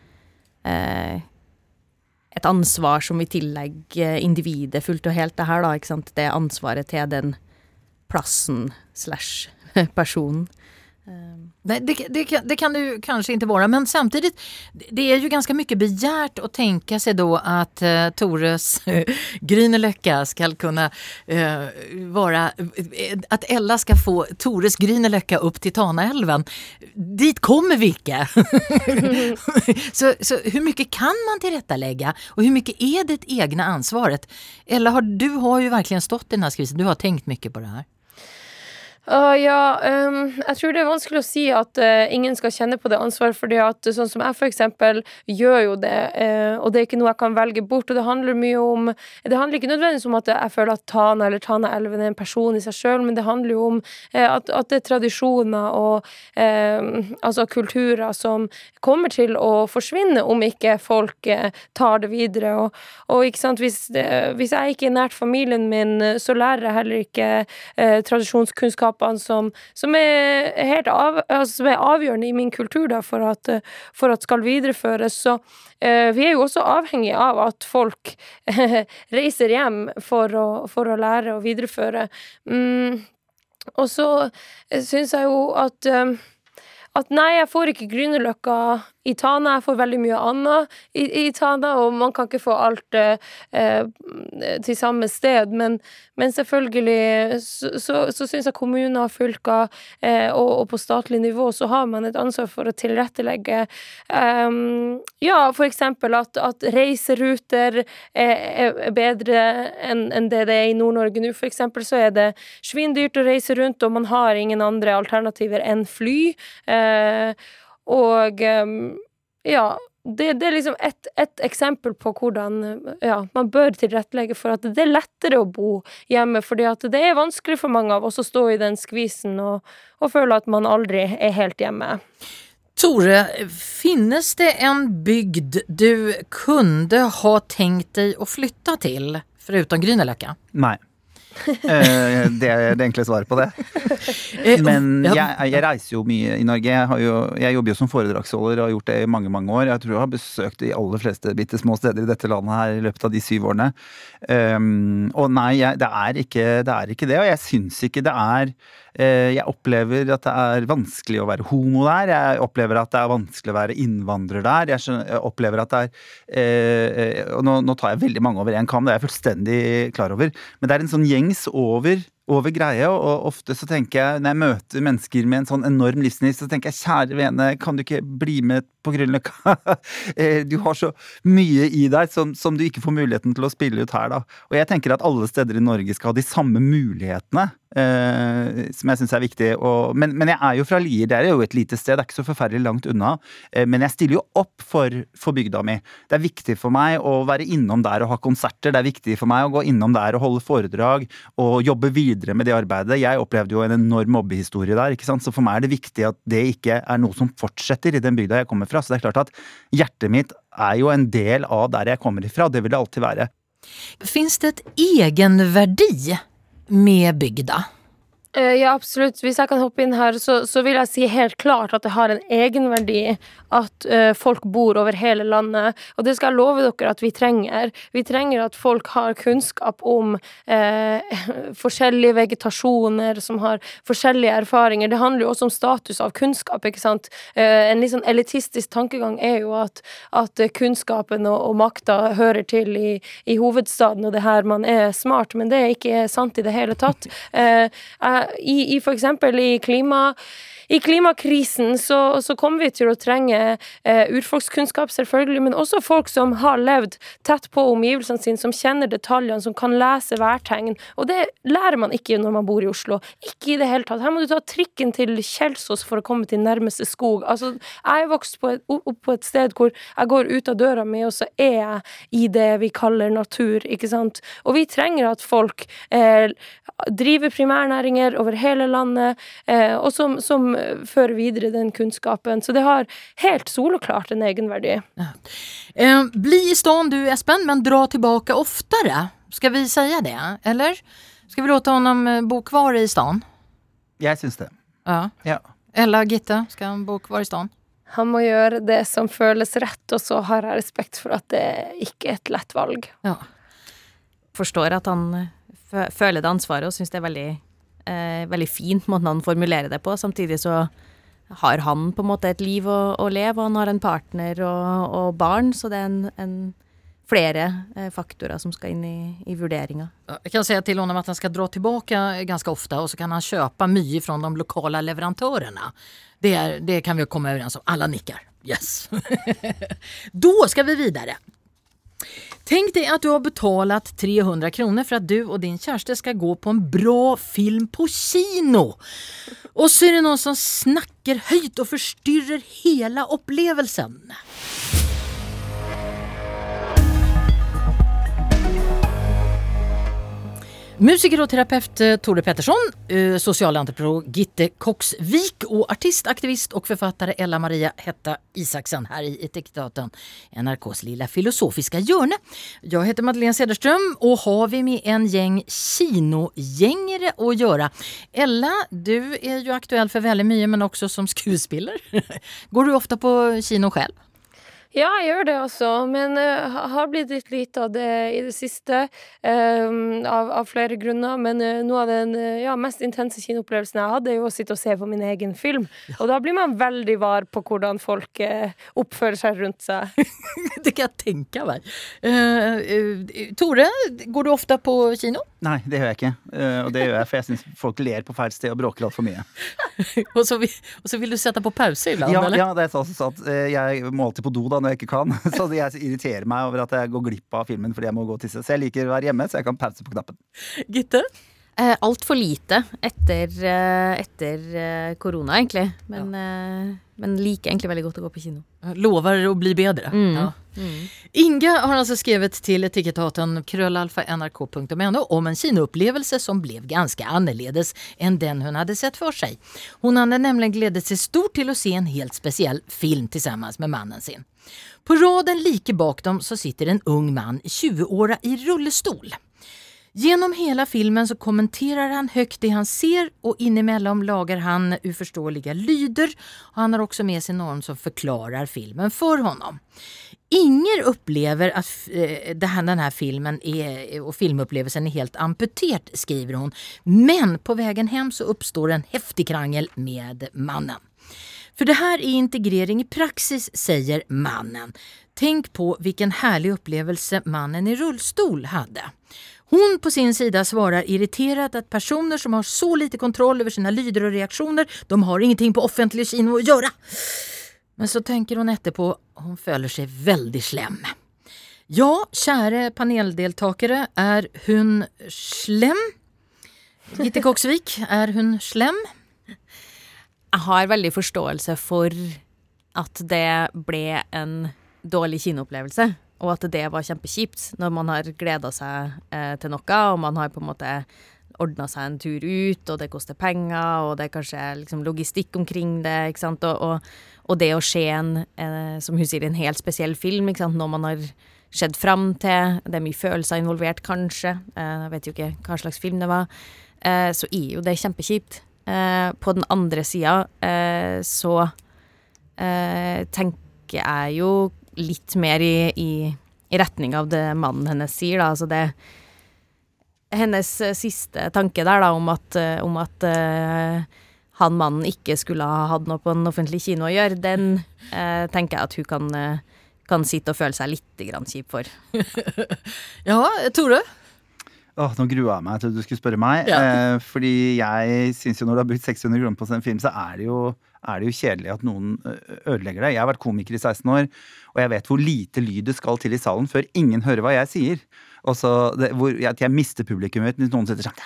et ansvar som vi tillegger individet fullt og helt, det her, da, ikke sant. Det ansvaret til den plassen slash <laughs> personen. Ehm. Nej, det, det, det, kan det kanske inte vara, men samtidigt, det är ju ganska mycket begärt att tänka sig då att eh, Tores eh, Grünerlöcka ska kunna eh, vara, eh, att Ella ska få Tores Grünerlöcka upp till Tanaälven. Dit kommer vi <laughs> så, så hur mycket kan man tillrättalägga och hur mycket är det egna ansvaret? Ella, har, du har ju verkligen stått i den här skrivelsen, du har tänkt mycket på det här. Uh, ja, um, jeg tror det er vanskelig å si at uh, ingen skal kjenne på det ansvaret, fordi at sånn som jeg for eksempel gjør jo det, uh, og det er ikke noe jeg kan velge bort, og det handler mye om Det handler ikke nødvendigvis om at jeg føler at Tana eller Tanaelven er en person i seg sjøl, men det handler jo om at, at, det er tradisjoner og altså kulturer som kommer til å forsvinne om ikke folk tar det videre, og, og ikke sant, hvis, hvis, jeg ikke er nært familien min, så lærer jeg heller ikke tradisjonskunnskap egenskapene som, som, er, av, altså, som er avgjørende i min kultur da, for, at, for at skal videreføres. Så eh, vi er jo også avhengig av at folk <laughs> reiser hjem for å, for å, lære og videreføre. Mm. Og så syns jeg jo at eh, at nei, jeg får ikke Grünerløkka i Tana, jeg får veldig mye annet i, i Tana, og man kan ikke få alt eh, eh til samme sted, men, men selvfølgelig så, så, så syns jeg kommuner fylker eh, og, og, på statlig nivå så har man et ansvar for å tilrettelegge um, ja, for eksempel at, at reiseruter er, er bedre enn en det det er i Nord-Norge nå. For eksempel så er det svindyrt å reise rundt, og man har ingen andre alternativer enn fly. Eh, og um, ja. Det, det, er liksom ett et eksempel på hvordan ja, man bør tilrettelegge for at det er lettere å bo hjemme, fordi at det er vanskelig for mange av oss å stå i den skvisen og, og føle at man aldri er helt hjemme. Tore, finnes det en bygd du kunne ha tenkt deg å flytte til, foruten Grünerløkka? Nei. Eh, det er det enkle svaret på det. <laughs> Eh, Men jeg, jeg, reiser jo mye i Norge. Jeg, jo, jeg, jobber jo som foredragsholder og har gjort det i mange mange år. Jeg tror jeg har besøkt de aller fleste bitte små steder i dette landet her i løpet av de syv årene. Um, og nei, jeg, det, er ikke, det, er ikke, det Og jeg syns ikke det er uh, Jeg opplever at det er vanskelig å være homo der. Jeg opplever at det er vanskelig å være innvandrer der. Jeg, skjønner, jeg opplever at det er eh, Og nå, nå, tar jeg veldig mange over én kam, det er jeg fullstendig klar over. Men det er en sånn gjengs over over greia, og ofte så tenker jeg når jeg møter mennesker med en sånn enorm livsnivå, så tenker jeg kjære vene, kan du ikke bli med på Grünerløkka? <laughs> Eh, du har så mye i deg som, som, du ikke får muligheten til å spille ut her, da. Og jeg tenker at alle steder i Norge skal ha de samme mulighetene eh, som jeg syns er viktig. Og, men, men, jeg er jo fra Lier, det er jo et lite sted, det er ikke så forferdelig langt unna. Eh, men jeg stiller jo opp for, for, bygda mi. Det er viktig for meg å være innom der og ha konserter. Det er viktig for meg å gå innom der og holde foredrag og jobbe videre med det arbeidet. Jeg opplevde jo en enorm mobbehistorie der, ikke sant? så for meg er det viktig at det ikke er noe som fortsetter i den bygda jeg kommer fra. Så det er klart at hjertet mitt er jo en del av der jeg kommer ifra. Det vil det alltid være. Fins det et egenverdi med bygda? Eh, ja, absolutt. Hvis jeg kan hoppe inn her, så, så, vil jeg si helt klart at det har en egenverdi at uh, folk bor over hele landet. Og det skal jeg love dere at vi trenger. Vi trenger at folk har kunnskap om uh, <laughs> forskjellige vegetasjoner, som har forskjellige erfaringer. Det handler jo også om status av kunnskap, ikke sant. Uh, en litt sånn elitistisk tankegang er jo at, at kunnskapen og, og makta hører til i, i, hovedstaden, og det her man er smart, men det er ikke sant i det hele tatt. jeg i, i f.eks. i klima i klimakrisen så, så, kommer vi til å trenge eh, urfolkskunnskap, selvfølgelig, men også folk som har levd tett på omgivelsene sine, som kjenner detaljene, som kan lese værtegn. Og det lærer man ikke når man bor i Oslo. Ikke i det hele tatt. Her må du ta trikken til Kjelsås for å komme til nærmeste skog. Altså, jeg er vokst på et, opp på et sted hvor jeg går ut av døra mi, og så er jeg i det vi kaller natur, ikke sant. Og vi trenger at folk eh, driver primærnæringer over hele landet, eh, og som, som fører videre den kunnskapen. Så det har helt soloklart en egenverdi. Ja. Eh, bli i stan du Espen, men dra tilbake oftere. Skal vi si det, eller? Skal vi låte honom eh, bo kvar i stan? Jeg syns det. Ja. ja. Ella Gitte, skal han bo kvar i stan? Han må gjøre det som føles rett, og så har jeg respekt for at det ikke er et lett valg. Ja. Forstår at han føler det ansvaret og syns det er veldig eh, veldig fint måten han formulerer det på. Samtidig så har han på en måte et liv å, å leve, og han har en partner og, og barn, så det er en, en flere eh, faktorer som skal inn i, i vurderinga. Jeg kan si til honom at han skal dra tilbake ganske ofte, og så kan han kjøpe mye fra de lokale leverandørene. Det, det kan vi komme overens om. Alle nikker. Yes! <laughs> da skal vi videre. Tänk dig att du har betalat 300 kronor för att du och din kärste ska gå på en bra film på kino. Och så är det någon som snakker høyt og forstyrrer hele upplevelsen. Musiker og terapeut eh, Tore Pettersson, eh, sosialentreprenør Gitte Koksvik og artistaktivist og forfatter Ella Maria Hetta Isaksen her i Etikettaten, NRKs lilla filosofiske hjørne. Jeg heter Madeleine Cederström og har vi med en gjeng kinogjengere å gjøre. Ella, du er jo aktuell for veldig mye, men også som skuespiller. <laughs> Går du ofte på kino selv? Ja, jeg gjør det også, men uh, har blitt litt lite av det i det siste. Um, av, av, flere grunner. Men uh, noe av den uh, ja, mest intense kinoopplevelsen jeg hadde, er jo å sitte og se på min egen film. Ja. Og da blir man veldig var på hvordan folk oppfører seg rundt seg. <laughs> det kan jeg tenke meg. Tore, går du ofte på kino? Nei, det gjør jeg ikke. og det gjør jeg for jeg syns folk ler på feil sted og bråker altfor mye. <laughs> og, så vil, og, så vil, du sette på pause iblant, ja, eller? Ja, det er sånn at jeg må alltid på do da når jeg ikke kan. <laughs> Så jeg irriterer meg over at jeg går glipp av filmen fordi jeg må gå og tisse. Så jeg liker å være hjemme, så jeg kan pause på knappen. Gitte? Eh, Altfor lite etter, eh, etter eh, korona, egentlig. Men, ja. Men, liker egentlig veldig godt å gå på kino. Lover å bli bedre. Mm. Ja. Mm. Inga har altså skrevet til etikettaten krøllalfa.nrk.no om en kinoopplevelse som ble ganske annerledes enn den hun hadde sett for seg. Hun hadde nemlig gledet seg stort til å se en helt spesiell film sammen med mannen sin. På raden like bak dem så sitter en ung mann 20-åra i rullestol. Genom hela filmen så kommenterar han högt det han ser och inemellan lagar han uforståelige lyder. Han har också med sig någon som förklarar filmen för honom. Inger upplever att eh, den här filmen är, och filmupplevelsen är helt amputert, skriver hon. Men på vägen hem så uppstår en häftig krangel med mannen. För det här är integrering i praxis, säger mannen. Tänk på vilken härlig upplevelse mannen i rullstol hade. Hon på sin sida svarar irriterat att personer som har så lite kontroll över sina lyder och reaktioner, de har ingenting på offentlig kino att göra. Men så tänker hon etterpå, hon føler seg veldig slem. Ja, kjære paneldeltakere, er hun slem? Gitte Koksvik, er hun slem? Jeg har veldig forståelse for at det ble en dårlig kinoopplevelse og at det var kjempekjipt når man har gleda seg eh, til noe, og man har på en måte ordna seg en tur ut, og det koster penger, og det er kanskje liksom logistikk omkring det, ikke sant, og, og, og det å se en, eh, som hun sier, en helt spesiell film, ikke sant, når man har skjedd fram til. Det er mye følelser involvert, kanskje. Eh, jeg vet jo ikke hva slags film det var. Eh, så er jo det kjempekjipt. Eh, på den andre sida eh, så tenker jeg jo litt mer i, i, i retning av det mannen hennes sier, da. Altså det Hennes eh, siste tanke der, da, om at, eh, om at uh, han mannen ikke skulle ha hatt noe på en offentlig kino å gjøre, den uh, tenker jeg at hun kan, uh, kan sitte og føle seg litt grann kjip for. <laughs> Ja, Tore? Åh, nå grua jeg meg til du skulle spørre meg. Ja. Eh, fordi jeg syns jo når du har brukt 600 kroner på en film, så er det, jo, er det jo kjedelig at noen ødelegger det. Jeg har vært komiker i 16 år, og jeg vet hvor lite lyd det skal til i salen før ingen hører hva jeg sier. Og så det, hvor, at jeg mister publikummet hvis noen sitter sånn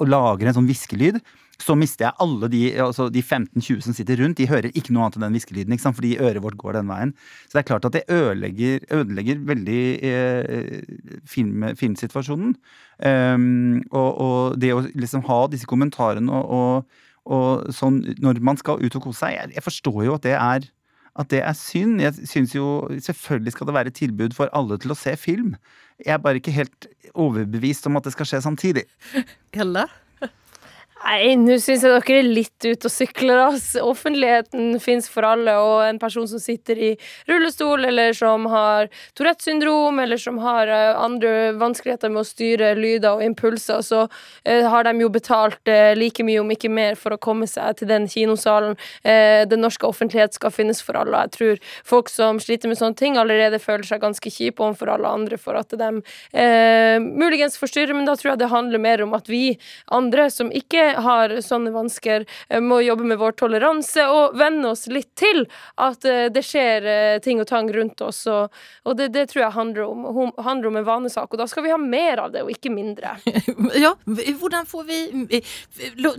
og lager en sånn hviskelyd. Så mister jeg alle de, altså de 15-20 som sitter rundt. De hører ikke noe annet enn den hviskelyden, fordi øret vårt går den veien. Så det er klart at det ødelegger, ødelegger veldig eh, film, filmsituasjonen. Um, og, og det å liksom ha disse kommentarene og, og, og sånn når man skal ut og kose seg Jeg, jeg forstår jo at det er at det er synd. Jeg synes jo Selvfølgelig skal det være tilbud for alle til å se film. Jeg er bare ikke helt overbevist om at det skal skje samtidig. Ella? Nei, nå syns jeg dere er litt ute og sykler. ass. Offentligheten fins for alle, og en person som sitter i rullestol, eller som har Tourettes syndrom, eller som har eh, andre vanskeligheter med å styre lyder og impulser, så eh, har de jo betalt eh, like mye, om ikke mer, for å komme seg til den kinosalen. Eh, den norske offentlighet skal finnes for alle. Jeg tror folk som sliter med sånne ting, allerede føler seg ganske kjipe overfor alle andre for at de eh, muligens forstyrrer, men da tror jeg det handler mer om at vi andre som ikke har sånne vansker, eh, må jobbe med vår toleranse og venne oss litt til at eh, det skjer eh, ting og tang rundt oss. Og, og det, det tror jeg handler om, handler om en vanesak. Og da skal vi ha mer av det, og ikke mindre. <laughs> Ja, hvordan får vi...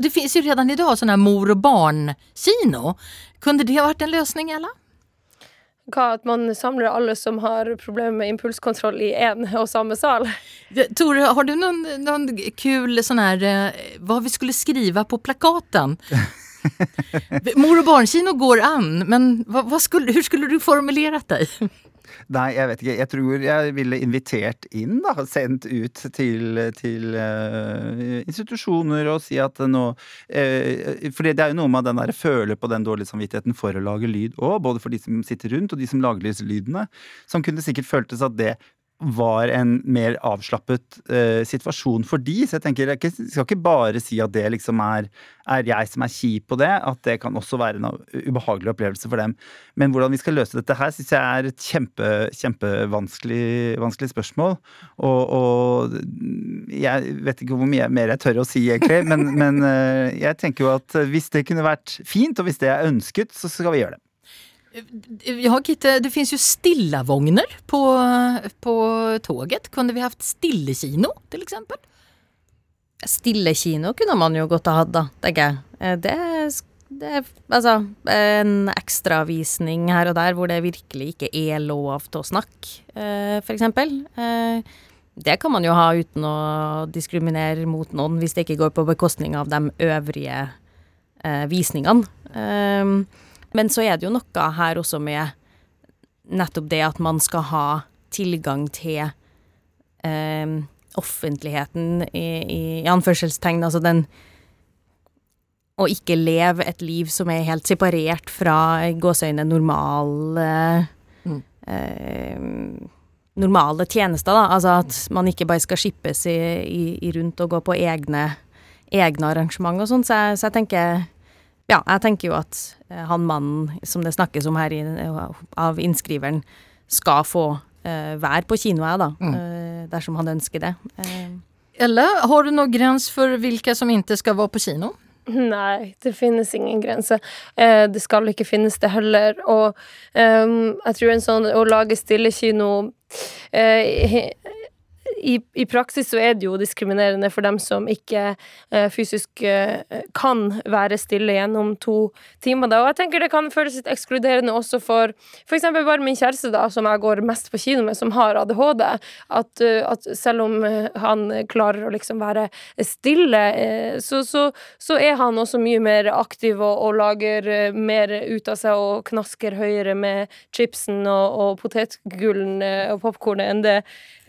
Det finnes jo redan i dag sånn mor og barn-kino. Kunde det ha vært en løsning, Ella? Hva at man samler alle som har problemer med impulskontroll i én og samme sal. Tore, har du noen, noen kul sånn her Hva vi skulle skriva på plakaten? <laughs> Mor og barnkino går an, men hva, hva skulle, hur skulle du formulert dig? Nei, jeg vet ikke. Jeg tror jeg ville invitert inn, da. Sendt ut til, til uh, institusjoner og si at nå uh, For det er jo noe med den der føle på den dårlige samvittigheten for å lage lyd òg, både for de som sitter rundt og de som lager lydene. Som kunne sikkert føltes at det var en mer avslappet eh, situasjon for de. Så jeg tenker, jeg skal ikke bare si at det liksom er, er jeg som er kjip på det, at det kan også være en ubehagelig opplevelse for dem. Men hvordan vi skal løse dette her, syns jeg er et kjempe, kjempevanskelig vanskelig spørsmål. Og, og jeg vet ikke hvor mye mer jeg tør å si, egentlig, men, men eh, jeg tenker jo at hvis det kunne vært fint, og hvis det er ønsket, så skal vi gjøre det. Ja, Gitte, det finns ju stillavogner på, på tåget. Kunde vi haft stillekino till exempel? Stillekino kunne man jo godt ha hatt, da, tenker jeg. Eh, Det, det altså en ekstravisning her og der hvor det virkelig ikke er lov til å snakke, eh. Eh, Det kan man jo ha uten å diskriminere mot noen, hvis det ikke går på bekostning av de øvrige eh, visningene. Men så er det jo noe her også med nettopp det at man skal ha tilgang til eh, offentligheten i, i, i anførselstegn, altså den Å ikke leve et liv som er helt separert fra gåseøyne normal Mm. eh, Normale tjenester, da. Altså at man ikke bare skal skippes i, i, i rundt og gå på egne, egne arrangement og sånn. Så, så jeg tenker Ja, jeg tenker jo at eh, han mannen som det snakkes om her i, av innskriveren, skal få uh, være på kino, jeg, da. Mm. Uh, dersom han ønsker det. Uh. Eller har du noen grense for hvilke som ikke skal være på kino? Nei, det finnes ingen grense. Eh, det skal ikke finnes det heller. Og um, jeg tror en sånn å lage stillekino eh, i, i, praksis så er det jo diskriminerende for dem som ikke uh, fysisk uh, kan være stille gjennom to timer. Da. Og jeg tenker det kan føles litt ekskluderende også for f.eks. bare min kjæreste, da, som jeg går mest på kino med, som har ADHD. At, uh, at selv om han klarer å liksom være stille, så, så, så, er han også mye mer aktiv og, og, lager mer ut av seg og knasker høyere med chipsen og, og potetgullen og popkornet enn det,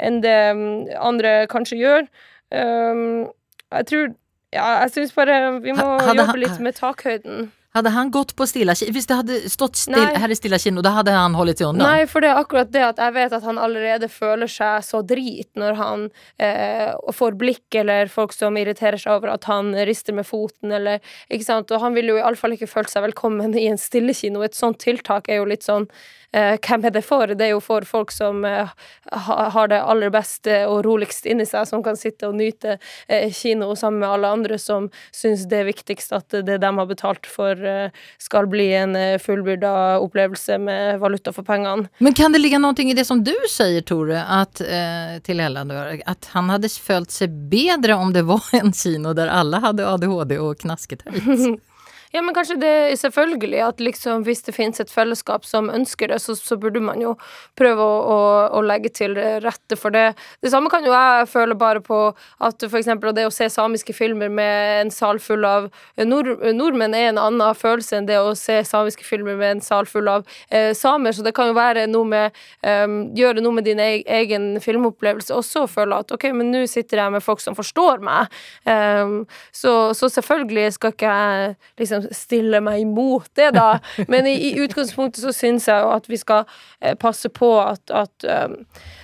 enn det mm, andre kanskje gjør. Um, jeg tror Ja, jeg syns bare vi må hadde, jobbe litt med takhøyden. Hadde han gått på stilla kino Hvis det hadde stått still, her i stilla kino, da hadde han holdt seg unna? Nei, for det er akkurat det at jeg vet at han allerede føler seg så drit når han eh, får blikk eller folk som irriterer seg over at han rister med foten eller Ikke sant. Og han ville jo iallfall ikke følt seg velkommen i en stillekino. Et sånt tiltak er jo litt sånn hvem er det for? Det er jo for folk som eh, har det aller beste og roligst inni seg, som kan sitte og nyte eh, kino sammen med alle andre som syns det er viktigst at det de har betalt for, eh, skal bli en eh, fullbyrda opplevelse med valuta for pengene. Men kan det ligge noe i det som du sier, Tore, at, eh, til Ellen, at han hadde følt seg bedre om det var en kino der alle hadde ADHD og knasket høyt? <laughs> Ja, men kanskje det er selvfølgelig at liksom hvis det finnes et fellesskap som ønsker det, så, så burde man jo prøve å, å, å, legge til rette for det. Det samme kan jo jeg føle bare på at for eksempel det å se samiske filmer med en sal full av nord, nordmenn er en annen følelse enn det å se samiske filmer med en sal full av eh, samer, så det kan jo være noe med um, Gjøre noe med din egen filmopplevelse også, og føle at ok, men nå sitter jeg med folk som forstår meg. Um, så, så selvfølgelig skal ikke jeg liksom stille meg imot det, da. Men i, i utgangspunktet så syns jeg jo at vi skal eh, passe på at, at um,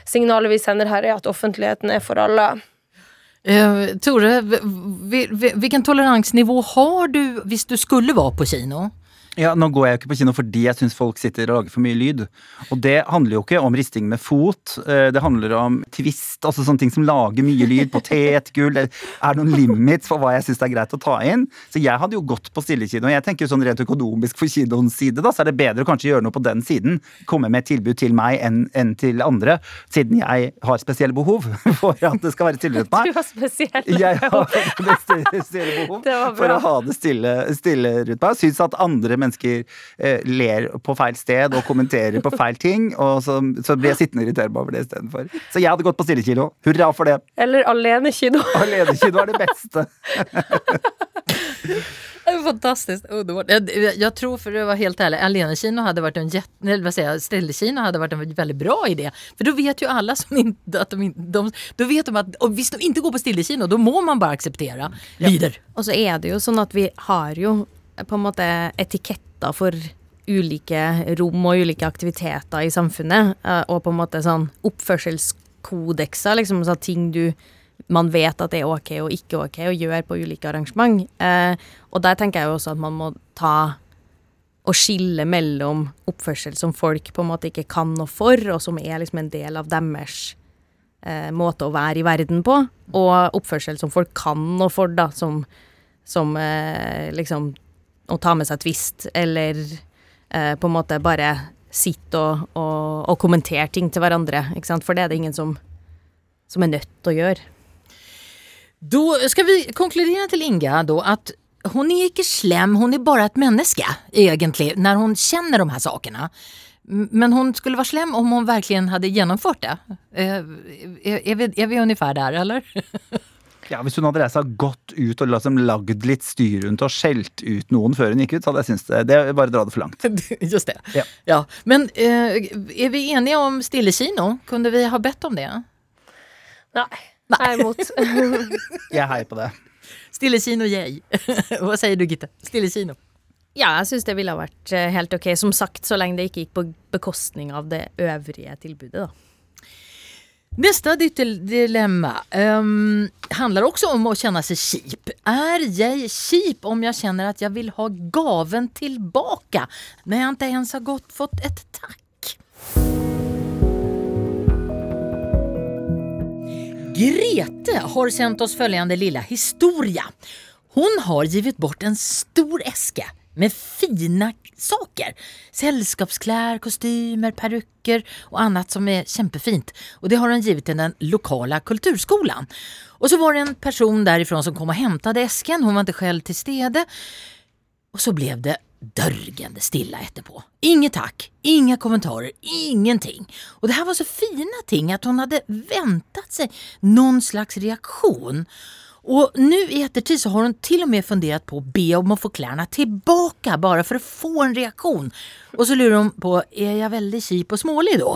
signalet vi sender her, er at offentligheten er for alle. Uh, Tore, hvilken toleransnivå har du hvis du skulle være på kino? Ja, Nå går jeg jo ikke på kino fordi jeg syns folk sitter og lager for mye lyd. Og det handler jo ikke om risting med fot. Eh, det handler om twist, altså sånne ting som lager mye lyd. Potetgull. Det er noen limits for hva jeg syns er greit å ta inn. Så jeg hadde jo gått på stillekino. Jeg tenker jo sånn rent økonomisk for kinoens side, da, så er det bedre å kanskje gjøre noe på den siden. Komme med et tilbud til meg enn, enn til andre. Siden jeg har spesielle behov <laughs> for at det skal være stille rundt meg. Du har spesielle jeg har <laughs> spesielle behov for å ha det stille, stille rundt meg. Syns at andre mennesker mennesker eh, ler på feil sted og kommenterer på feil ting. Og så, så blir jeg sittende og irritere meg over det istedenfor. Så jeg hadde gått på stillekino. Hurra for det. Eller alenekino. <laughs> alenekino er det beste. <laughs> fantastisk fantastiskt underbart. Jag, jag, tror, för att vara helt ärlig, alenekino hade varit en jätte, eller vad säger jag, ställekino hade varit en väldigt bra idé. För då vet ju alla som inte, att de inte, de, då vet de att och hvis de inte går på stillekino, då må man bare akseptere lyder. Ja. Og så er det jo sånn at vi har jo på en måte etiketter for ulike rom og ulike aktiviteter i samfunnet. Eh, og på en måte sånn oppførselskodekser, liksom så ting du man vet at det er ok og ikke ok å gjøre på ulike arrangement. Eh, og der tenker jeg jo også at man må ta og skille mellom oppførsel som folk på en måte ikke kan noe for, og som er liksom en del av deres eh, måte å være i verden på, og oppførsel som folk kan noe for, da, som, som eh, liksom å ta med seg twist, eller eh, på en måte bare sitte og, og, og kommentere ting til hverandre. Ikke sant? For det er det ingen som, som er nødt til å gjøre. Da skal vi konkludere til Inga då at hun er ikke slem, hun er bare et menneske, egentlig, når hun kjenner de her sakene. Men hun skulle være slem om hun virkelig hadde gjennomført det. Eh, er vi, er ungefär der, eller? <laughs> Ja, Hvis hun hadde reist seg godt ut og liksom lagd litt styr rundt og skjelt ut noen før hun gikk ut, så hadde jeg syntes det, det bare dra det for langt. <laughs> Just det. Ja. ja. Men eh, er vi enige om stille kino? Kunne vi ha bedt om det? Nei. Nei. Jeg er imot. <laughs> jeg heier på det. Stille kino, jeg. <laughs> Hva sier du, Gitte? Stille kino. Ja, jeg syns det ville ha vært eh, helt ok. Som sagt, så lenge det ikke gikk på bekostning av det øvrige tilbudet, da. Neste dilemma um, handler også om å kjenne seg kjip. Er jeg kjip om jeg kjenner at jeg vil ha gaven tilbake, når jeg ikke ens har gått, fått et takk? Grete har sänt oss følgende lilla historia. Hun har givet bort en stor eske med fina saker. Sällskapskläder, kostymer, perukker og annet som er kjempefint. Og det har hun givet til den lokale kulturskolen. Og så var det en person derifrån som kom og hentet esken. Hun var ikke selv til stede. Og så ble det dørgende stille etterpå. Inget takk, inga kommentarer, ingenting. Og det her var så fine ting at hun hadde ventet seg noen slags reaksjon. Og nå i ettertid så har hun til og med fundert på å be om å få klærne tilbake, bare for å få en reaksjon. Og så lurer hun på er jeg veldig kjip og smålig da?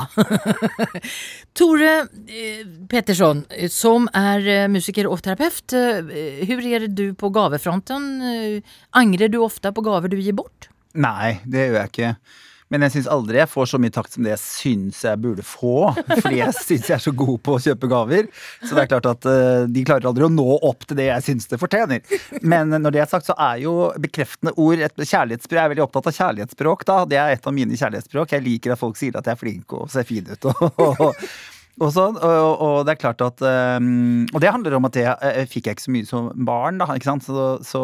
<laughs> Tore eh, Pettersson, som er eh, musiker og terapeut, eh, hvordan er det du på gavefronten? Eh, angrer du ofte på gaver du gir bort? Nei, det gjør jeg ikke. Men jeg syns aldri jeg får så mye takt som det jeg syns jeg burde få. Fordi jeg syns jeg er så god på å kjøpe gaver. Så det er klart at uh, de klarer aldri å nå opp til det jeg syns det fortjener. Men når det er sagt, så er jo bekreftende ord et kjærlighetsspråk. Jeg er veldig opptatt av kjærlighetsspråk, da. Det er et av mine kjærlighetsspråk. Jeg liker at folk sier at jeg er flink og ser fin ut. og og, så, og, og, det er klart at um, Og det handler om at det uh, fikk jeg ikke så mye som barn, da. ikke sant? Så, så,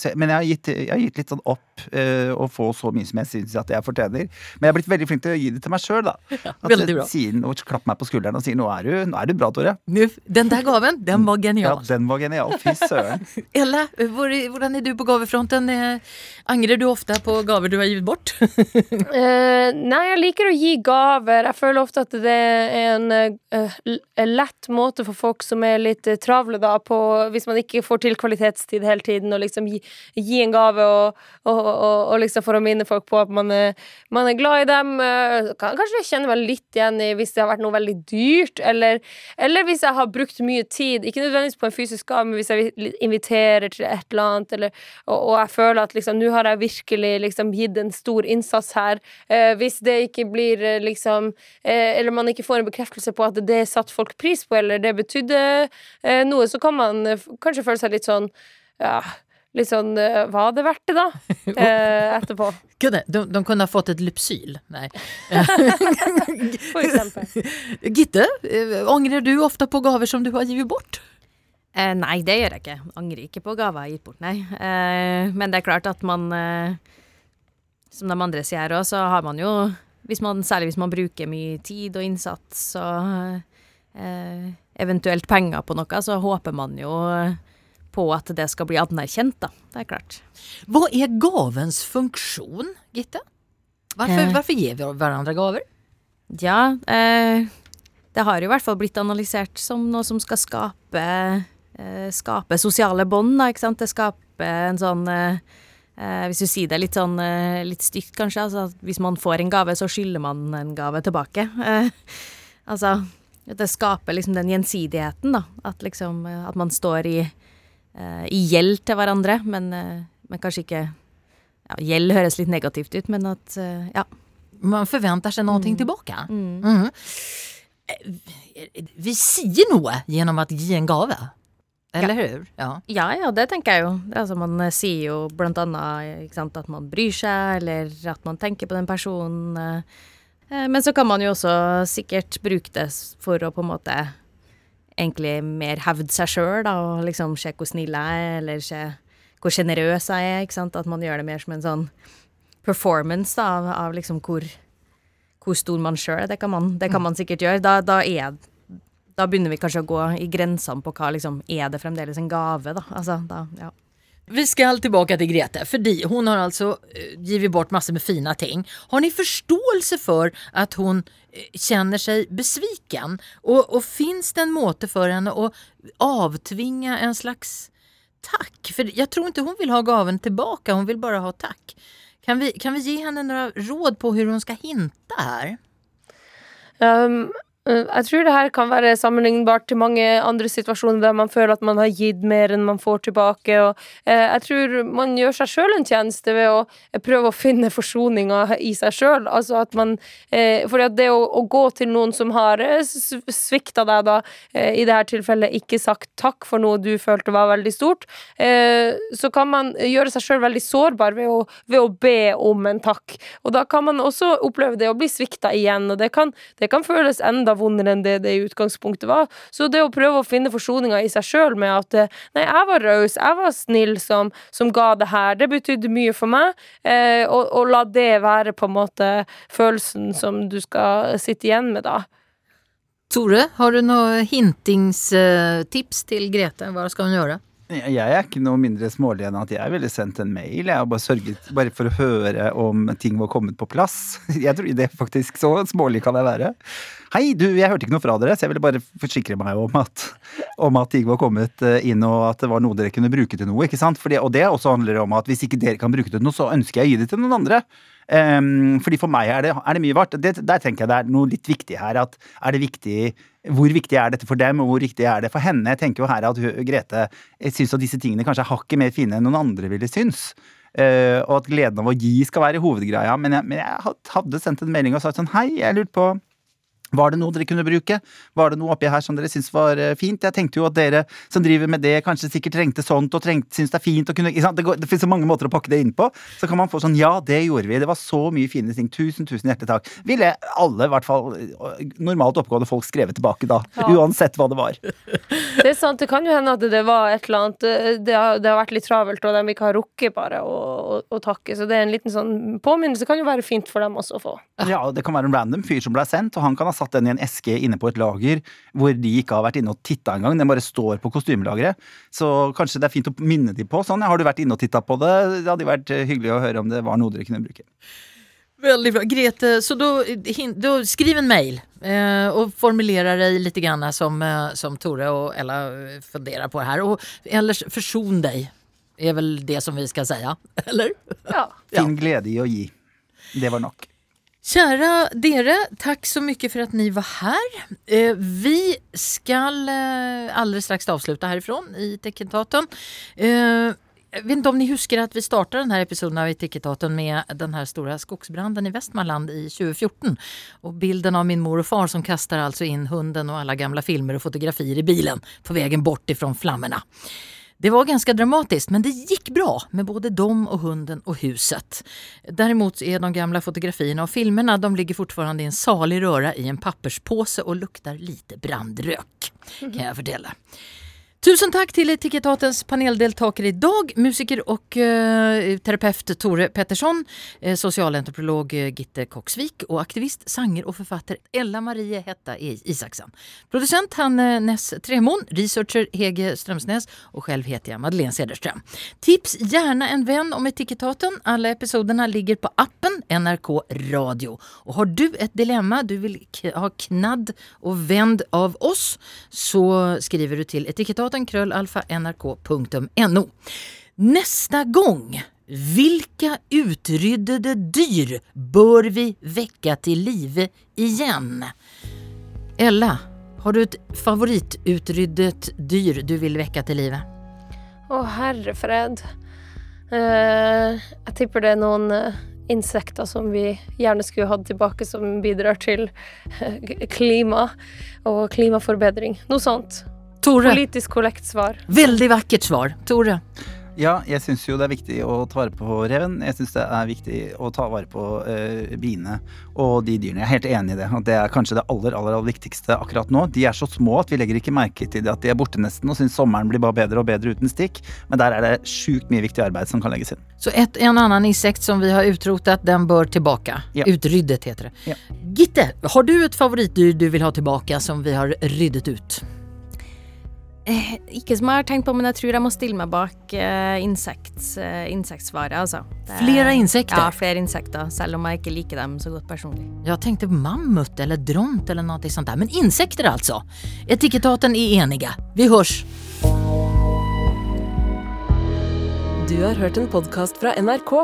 så, men jeg har, gitt, jeg har, gitt, litt sånn opp uh, å få så mye som jeg syns at jeg fortjener. Men jeg har blitt veldig flink til å gi det til meg sjøl. <laughs> Ja, klapper meg på skulderen og sier nå er du, nå er du bra, Tore. Den der gaven, den var genial. Ja, den var genial. Fy søren. <laughs> Ella, hvordan er du på gavefronten? Eh, angrer du ofte på gaver du har gitt bort? uh, <laughs> nei, jeg liker å gi gaver. Jeg føler ofte at det er en lett måte for folk som er litt uh, travle, da, på Hvis man ikke får til kvalitetstid hele tiden, og liksom gi, gi en gave og, og, og, og, liksom for å minne folk på at man er, man er glad i dem. Uh, kanskje jeg kjenner meg litt igjen i hvis det har vært noe veldig dyrt, eller, eller hvis jeg har brukt mye tid, ikke nødvendigvis på en fysisk gave, men hvis jeg inviterer til et eller annet, eller, og, jeg føler at liksom nå har jeg virkelig liksom gitt en stor innsats her. hvis det ikke blir liksom Eller man ikke får en bekreftelse på at det satte folk pris på, eller det betydde eh, noe, så kan man eh, kanskje føle seg litt sånn ja, litt sånn Hva Var det verdt det, da? <laughs> Eh, etterpå. Kunne, de, de, kunne ha fått et lypsyl. Nei. <laughs> For eksempel. <laughs> Gitte, eh, angrer du ofte på gaver som du har gitt bort? Eh, nei, det gjør jeg ikke. Angrer ikke på gaver jeg har gitt bort, nei. Eh, men det er klart at man Som de andre sier her òg, så har man jo hvis man, særlig hvis man bruker mye tid og innsats og eh, eventuelt penger på noe, så håper man jo på at det skal bli anerkjent, da. Det er klart. Hva er gavens funksjon, Gitte? Hvorfor, eh. hvorfor gir vi hverandre gaver? Ja, eh, det har jo i hvert fall blitt analysert som noe som skal skape, eh, skape sosiale bånd, da, ikke sant. Det skaper en sånn eh, Eh, hvis du sier det litt sånn eh, litt stygt, kanskje. Altså, hvis man får en gave, så skylder man en gave tilbake. Eh, <laughs> altså Det skaper liksom den gjensidigheten, da. At liksom At man står i, eh, i gjeld til hverandre, men, eh, men kanskje ikke ja, Gjeld høres litt negativt ut, men at eh, Ja. Man forventer seg noe mm. tilbake. Mm. Mm. Vi sier noe gjennom å gi en gave. Eller ja. hur? Ja. ja. ja, det tenker jeg jo. Altså, man eh, sier jo blant annet sant, at man bryr seg, eller at man tenker på den personen. Eh, eh, men så kan man jo også sikkert bruke det for å på en måte egentlig mer hevde seg sjøl, da, og liksom se hvor snill jeg er, eller se hvor sjenerøs jeg er, ikke sant. At man gjør det mer som en sånn performance da, av, av liksom hvor, hvor stor man sjøl er. Det, det, kan man sikkert gjøre. Da, da er da begynner vi kanskje å gå i grensene på hva liksom Er det fremdeles en gave, da? Altså, da ja. Vi skal tilbake til Grete, fordi hun har altså eh, gitt bort masse med fine ting. Har ni forståelse for at hun eh, kjenner seg besviken? Og, og fins det en måte for henne å avtvinge en slags takk? For jeg tror ikke hun vil ha gaven tilbake, hun vil bare ha takk. Kan vi, kan vi gi henne noen råd på hvordan hun skal hinte her? Um, Eh, jeg tror det her kan være sammenlignbart til mange andre situasjoner der man føler at man har gitt mer enn man får tilbake. Og eh, jeg tror man gjør seg sjøl en tjeneste ved å eh, prøve å finne forsoninga i seg sjøl. Altså For det å, å, gå til noen som har svikta deg, da, i dette tilfellet ikke sagt takk for noe du følte var veldig stort, så kan man gjøre seg sjøl veldig sårbar ved å, ved å, be om en takk. Og da kan man også oppleve det å bli svikta igjen, og det kan, det kan føles enda enda vondere enn det det i utgangspunktet var. Så det å prøve å finne forsoninga i seg sjøl med at eh, nei, jeg var raus, jeg var snill som, som, ga det her, det betydde mye for meg, eh, og, og, la det være på en måte følelsen som du skal sitte igjen med, da. Tore, har du noen hintingstips til Grete? Hva skal hun gjøre? Jeg er ikke noe mindre smålig enn at jeg ville sendt en mail. Jeg har bare sørget bare for å høre om ting var kommet på plass. <laughs> Jeg tror det faktisk Så smålig kan jeg være. Hei, du, jeg hørte ikke noe fra dere, så jeg ville bare forsikre meg om at, om at ting var kommet eh, inn, og at det var noe dere kunne bruke til noe. ikke sant? Fordi, og det også handler om at hvis ikke dere kan bruke det til noe, så ønsker jeg å gi det til noen andre. Um, fordi for meg er det, er det mye vart. Det, der tenker jeg det er noe litt viktig her. at er det viktig, Hvor viktig er dette for dem, og hvor viktig er det for henne? Jeg tenker jo her at Grete syns at disse tingene kanskje er hakket mer fine enn noen andre ville synes. Uh, og at gleden av å gi skal være hovedgreia. Men jeg, men jeg hadde sendt en melding og sagt sånn Hei, jeg lurte på var det noe dere kunne bruke? Var det noe oppi her som dere syntes var eh, fint? Jeg tenkte jo at dere som driver med det, kanskje sikkert trengte sånt og trengte, syns det er fint å kunne Det, går, det finnes så mange måter å pakke det inn på. Så kan man få sånn Ja, det gjorde vi. Det var så mye fine ting. Tusen, tusen hjertelig takk. Ville alle, i hvert fall normalt oppgående folk, skrevet tilbake da. Ja. Uansett hva det var. <laughs> Det er sant. Det kan jo hende at det var et eller annet eh, Det har, det har vært litt travelt, og de ikke har rukket bare å, å, å, takke. Så det er en liten sånn påminnelse. Kan jo være fint for dem også å få. Ja, det kan være en random fyr som ble sendt, og han kan ha satt den i en eske inne på et lager hvor de ikke har vært inne og titta engang. Den bare står på kostymelageret. Så kanskje det er fint å minne de på sånn. Har du vært inne og titta på det? Det hadde vært hyggelig å høre om det var noe dere kunne bruke. Veldig bra. Grete, så da skriv en mail eh, og formulerer deg litt grann som, eh, som Tore og Ella funderer på her. Og ellers forson deg, er vel det som vi skal si, <laughs> eller? Ja. Finn glede i å gi. Det var nok. Kära dere, takk så mye for at ni var her. Eh, vi skal eh, alldeles strax avsluta härifrån i Teckentaten. Eh, jeg vet ikke om ni husker at vi startet denne episoden av Etikettaten med den her store skogsbranden i Västmanland i 2014. Og bilden av min mor og far som kaster altså inn hunden og alle gamle filmer og fotografier i bilen på veien bort ifrån flammene. Det var ganska dramatiskt men det gick bra med både dem och hunden och huset. Däremot är de gamla fotografierna och filmerna de ligger fortfarande i en salig röra i en papperspåse och luktar lite brandrök kan jag fortelle. Tusen takk til Etiketatens paneldeltakere i dag. Musiker og uh, terapeut Tore Petterson, uh, sosialantropolog uh, Gitte Koksvik og aktivist, sanger og forfatter Ella Marie Hetta Isaksen. Produsent Hanne Ness Tremon, researcher Hege Strømsnes og selv heter jeg Madeleine Cederström. Tips gjerne en venn om Etiketaten. Alle episodene ligger på appen NRK Radio. Og har du et dilemma du vil ha knadd og vend av oss, så skriver du til Etiketaten nrk.no. Neste gang hvilke utryddede dyr bør vi vekke til live igjen? Ella, har du et favorittutryddet dyr du vil vekke til live? Å, herre fred. Uh, jeg tipper det er noen uh, insekter som vi gjerne skulle hatt tilbake, som bidrar til uh, klima og klimaforbedring. Noe sånt. Tore. Politisk korrekt svar. Veldig vakkert svar. Tore. Ja, jeg syns jo det er viktig å ta vare på reven. Jeg syns det er viktig å ta vare på uh, biene og de dyrene. Jeg er helt enig i det. Og det er kanskje det aller, aller, aller viktigste akkurat nå. De er så små at vi legger ikke merke til det at de er borte nesten, og syns sommeren blir bare bedre og bedre uten stikk. Men der er det sjukt mye viktig arbeid som kan legges inn. Så et, en annen insekt som vi har utrotet, den bør tilbake. Ja. Utryddet, heter det. Ja. Gitte, har du et favorittdyr du vil ha tilbake som vi har ryddet ut? Eh, ikke som jeg har tenkt på, men jeg tror jeg må stille meg bak uh, insekts, uh, insektsvaret. Altså. flere insekter? Ja, flere insekter. Selv om jeg ikke liker dem så godt personlig. Jeg tenkte mammut eller dront eller noe sånt der. Men insekter, altså! Etikettaten er enige. Vi hørs! Du har hørt en podkast fra NRK.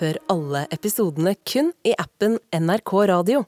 Hør alle episodene kun i appen NRK Radio.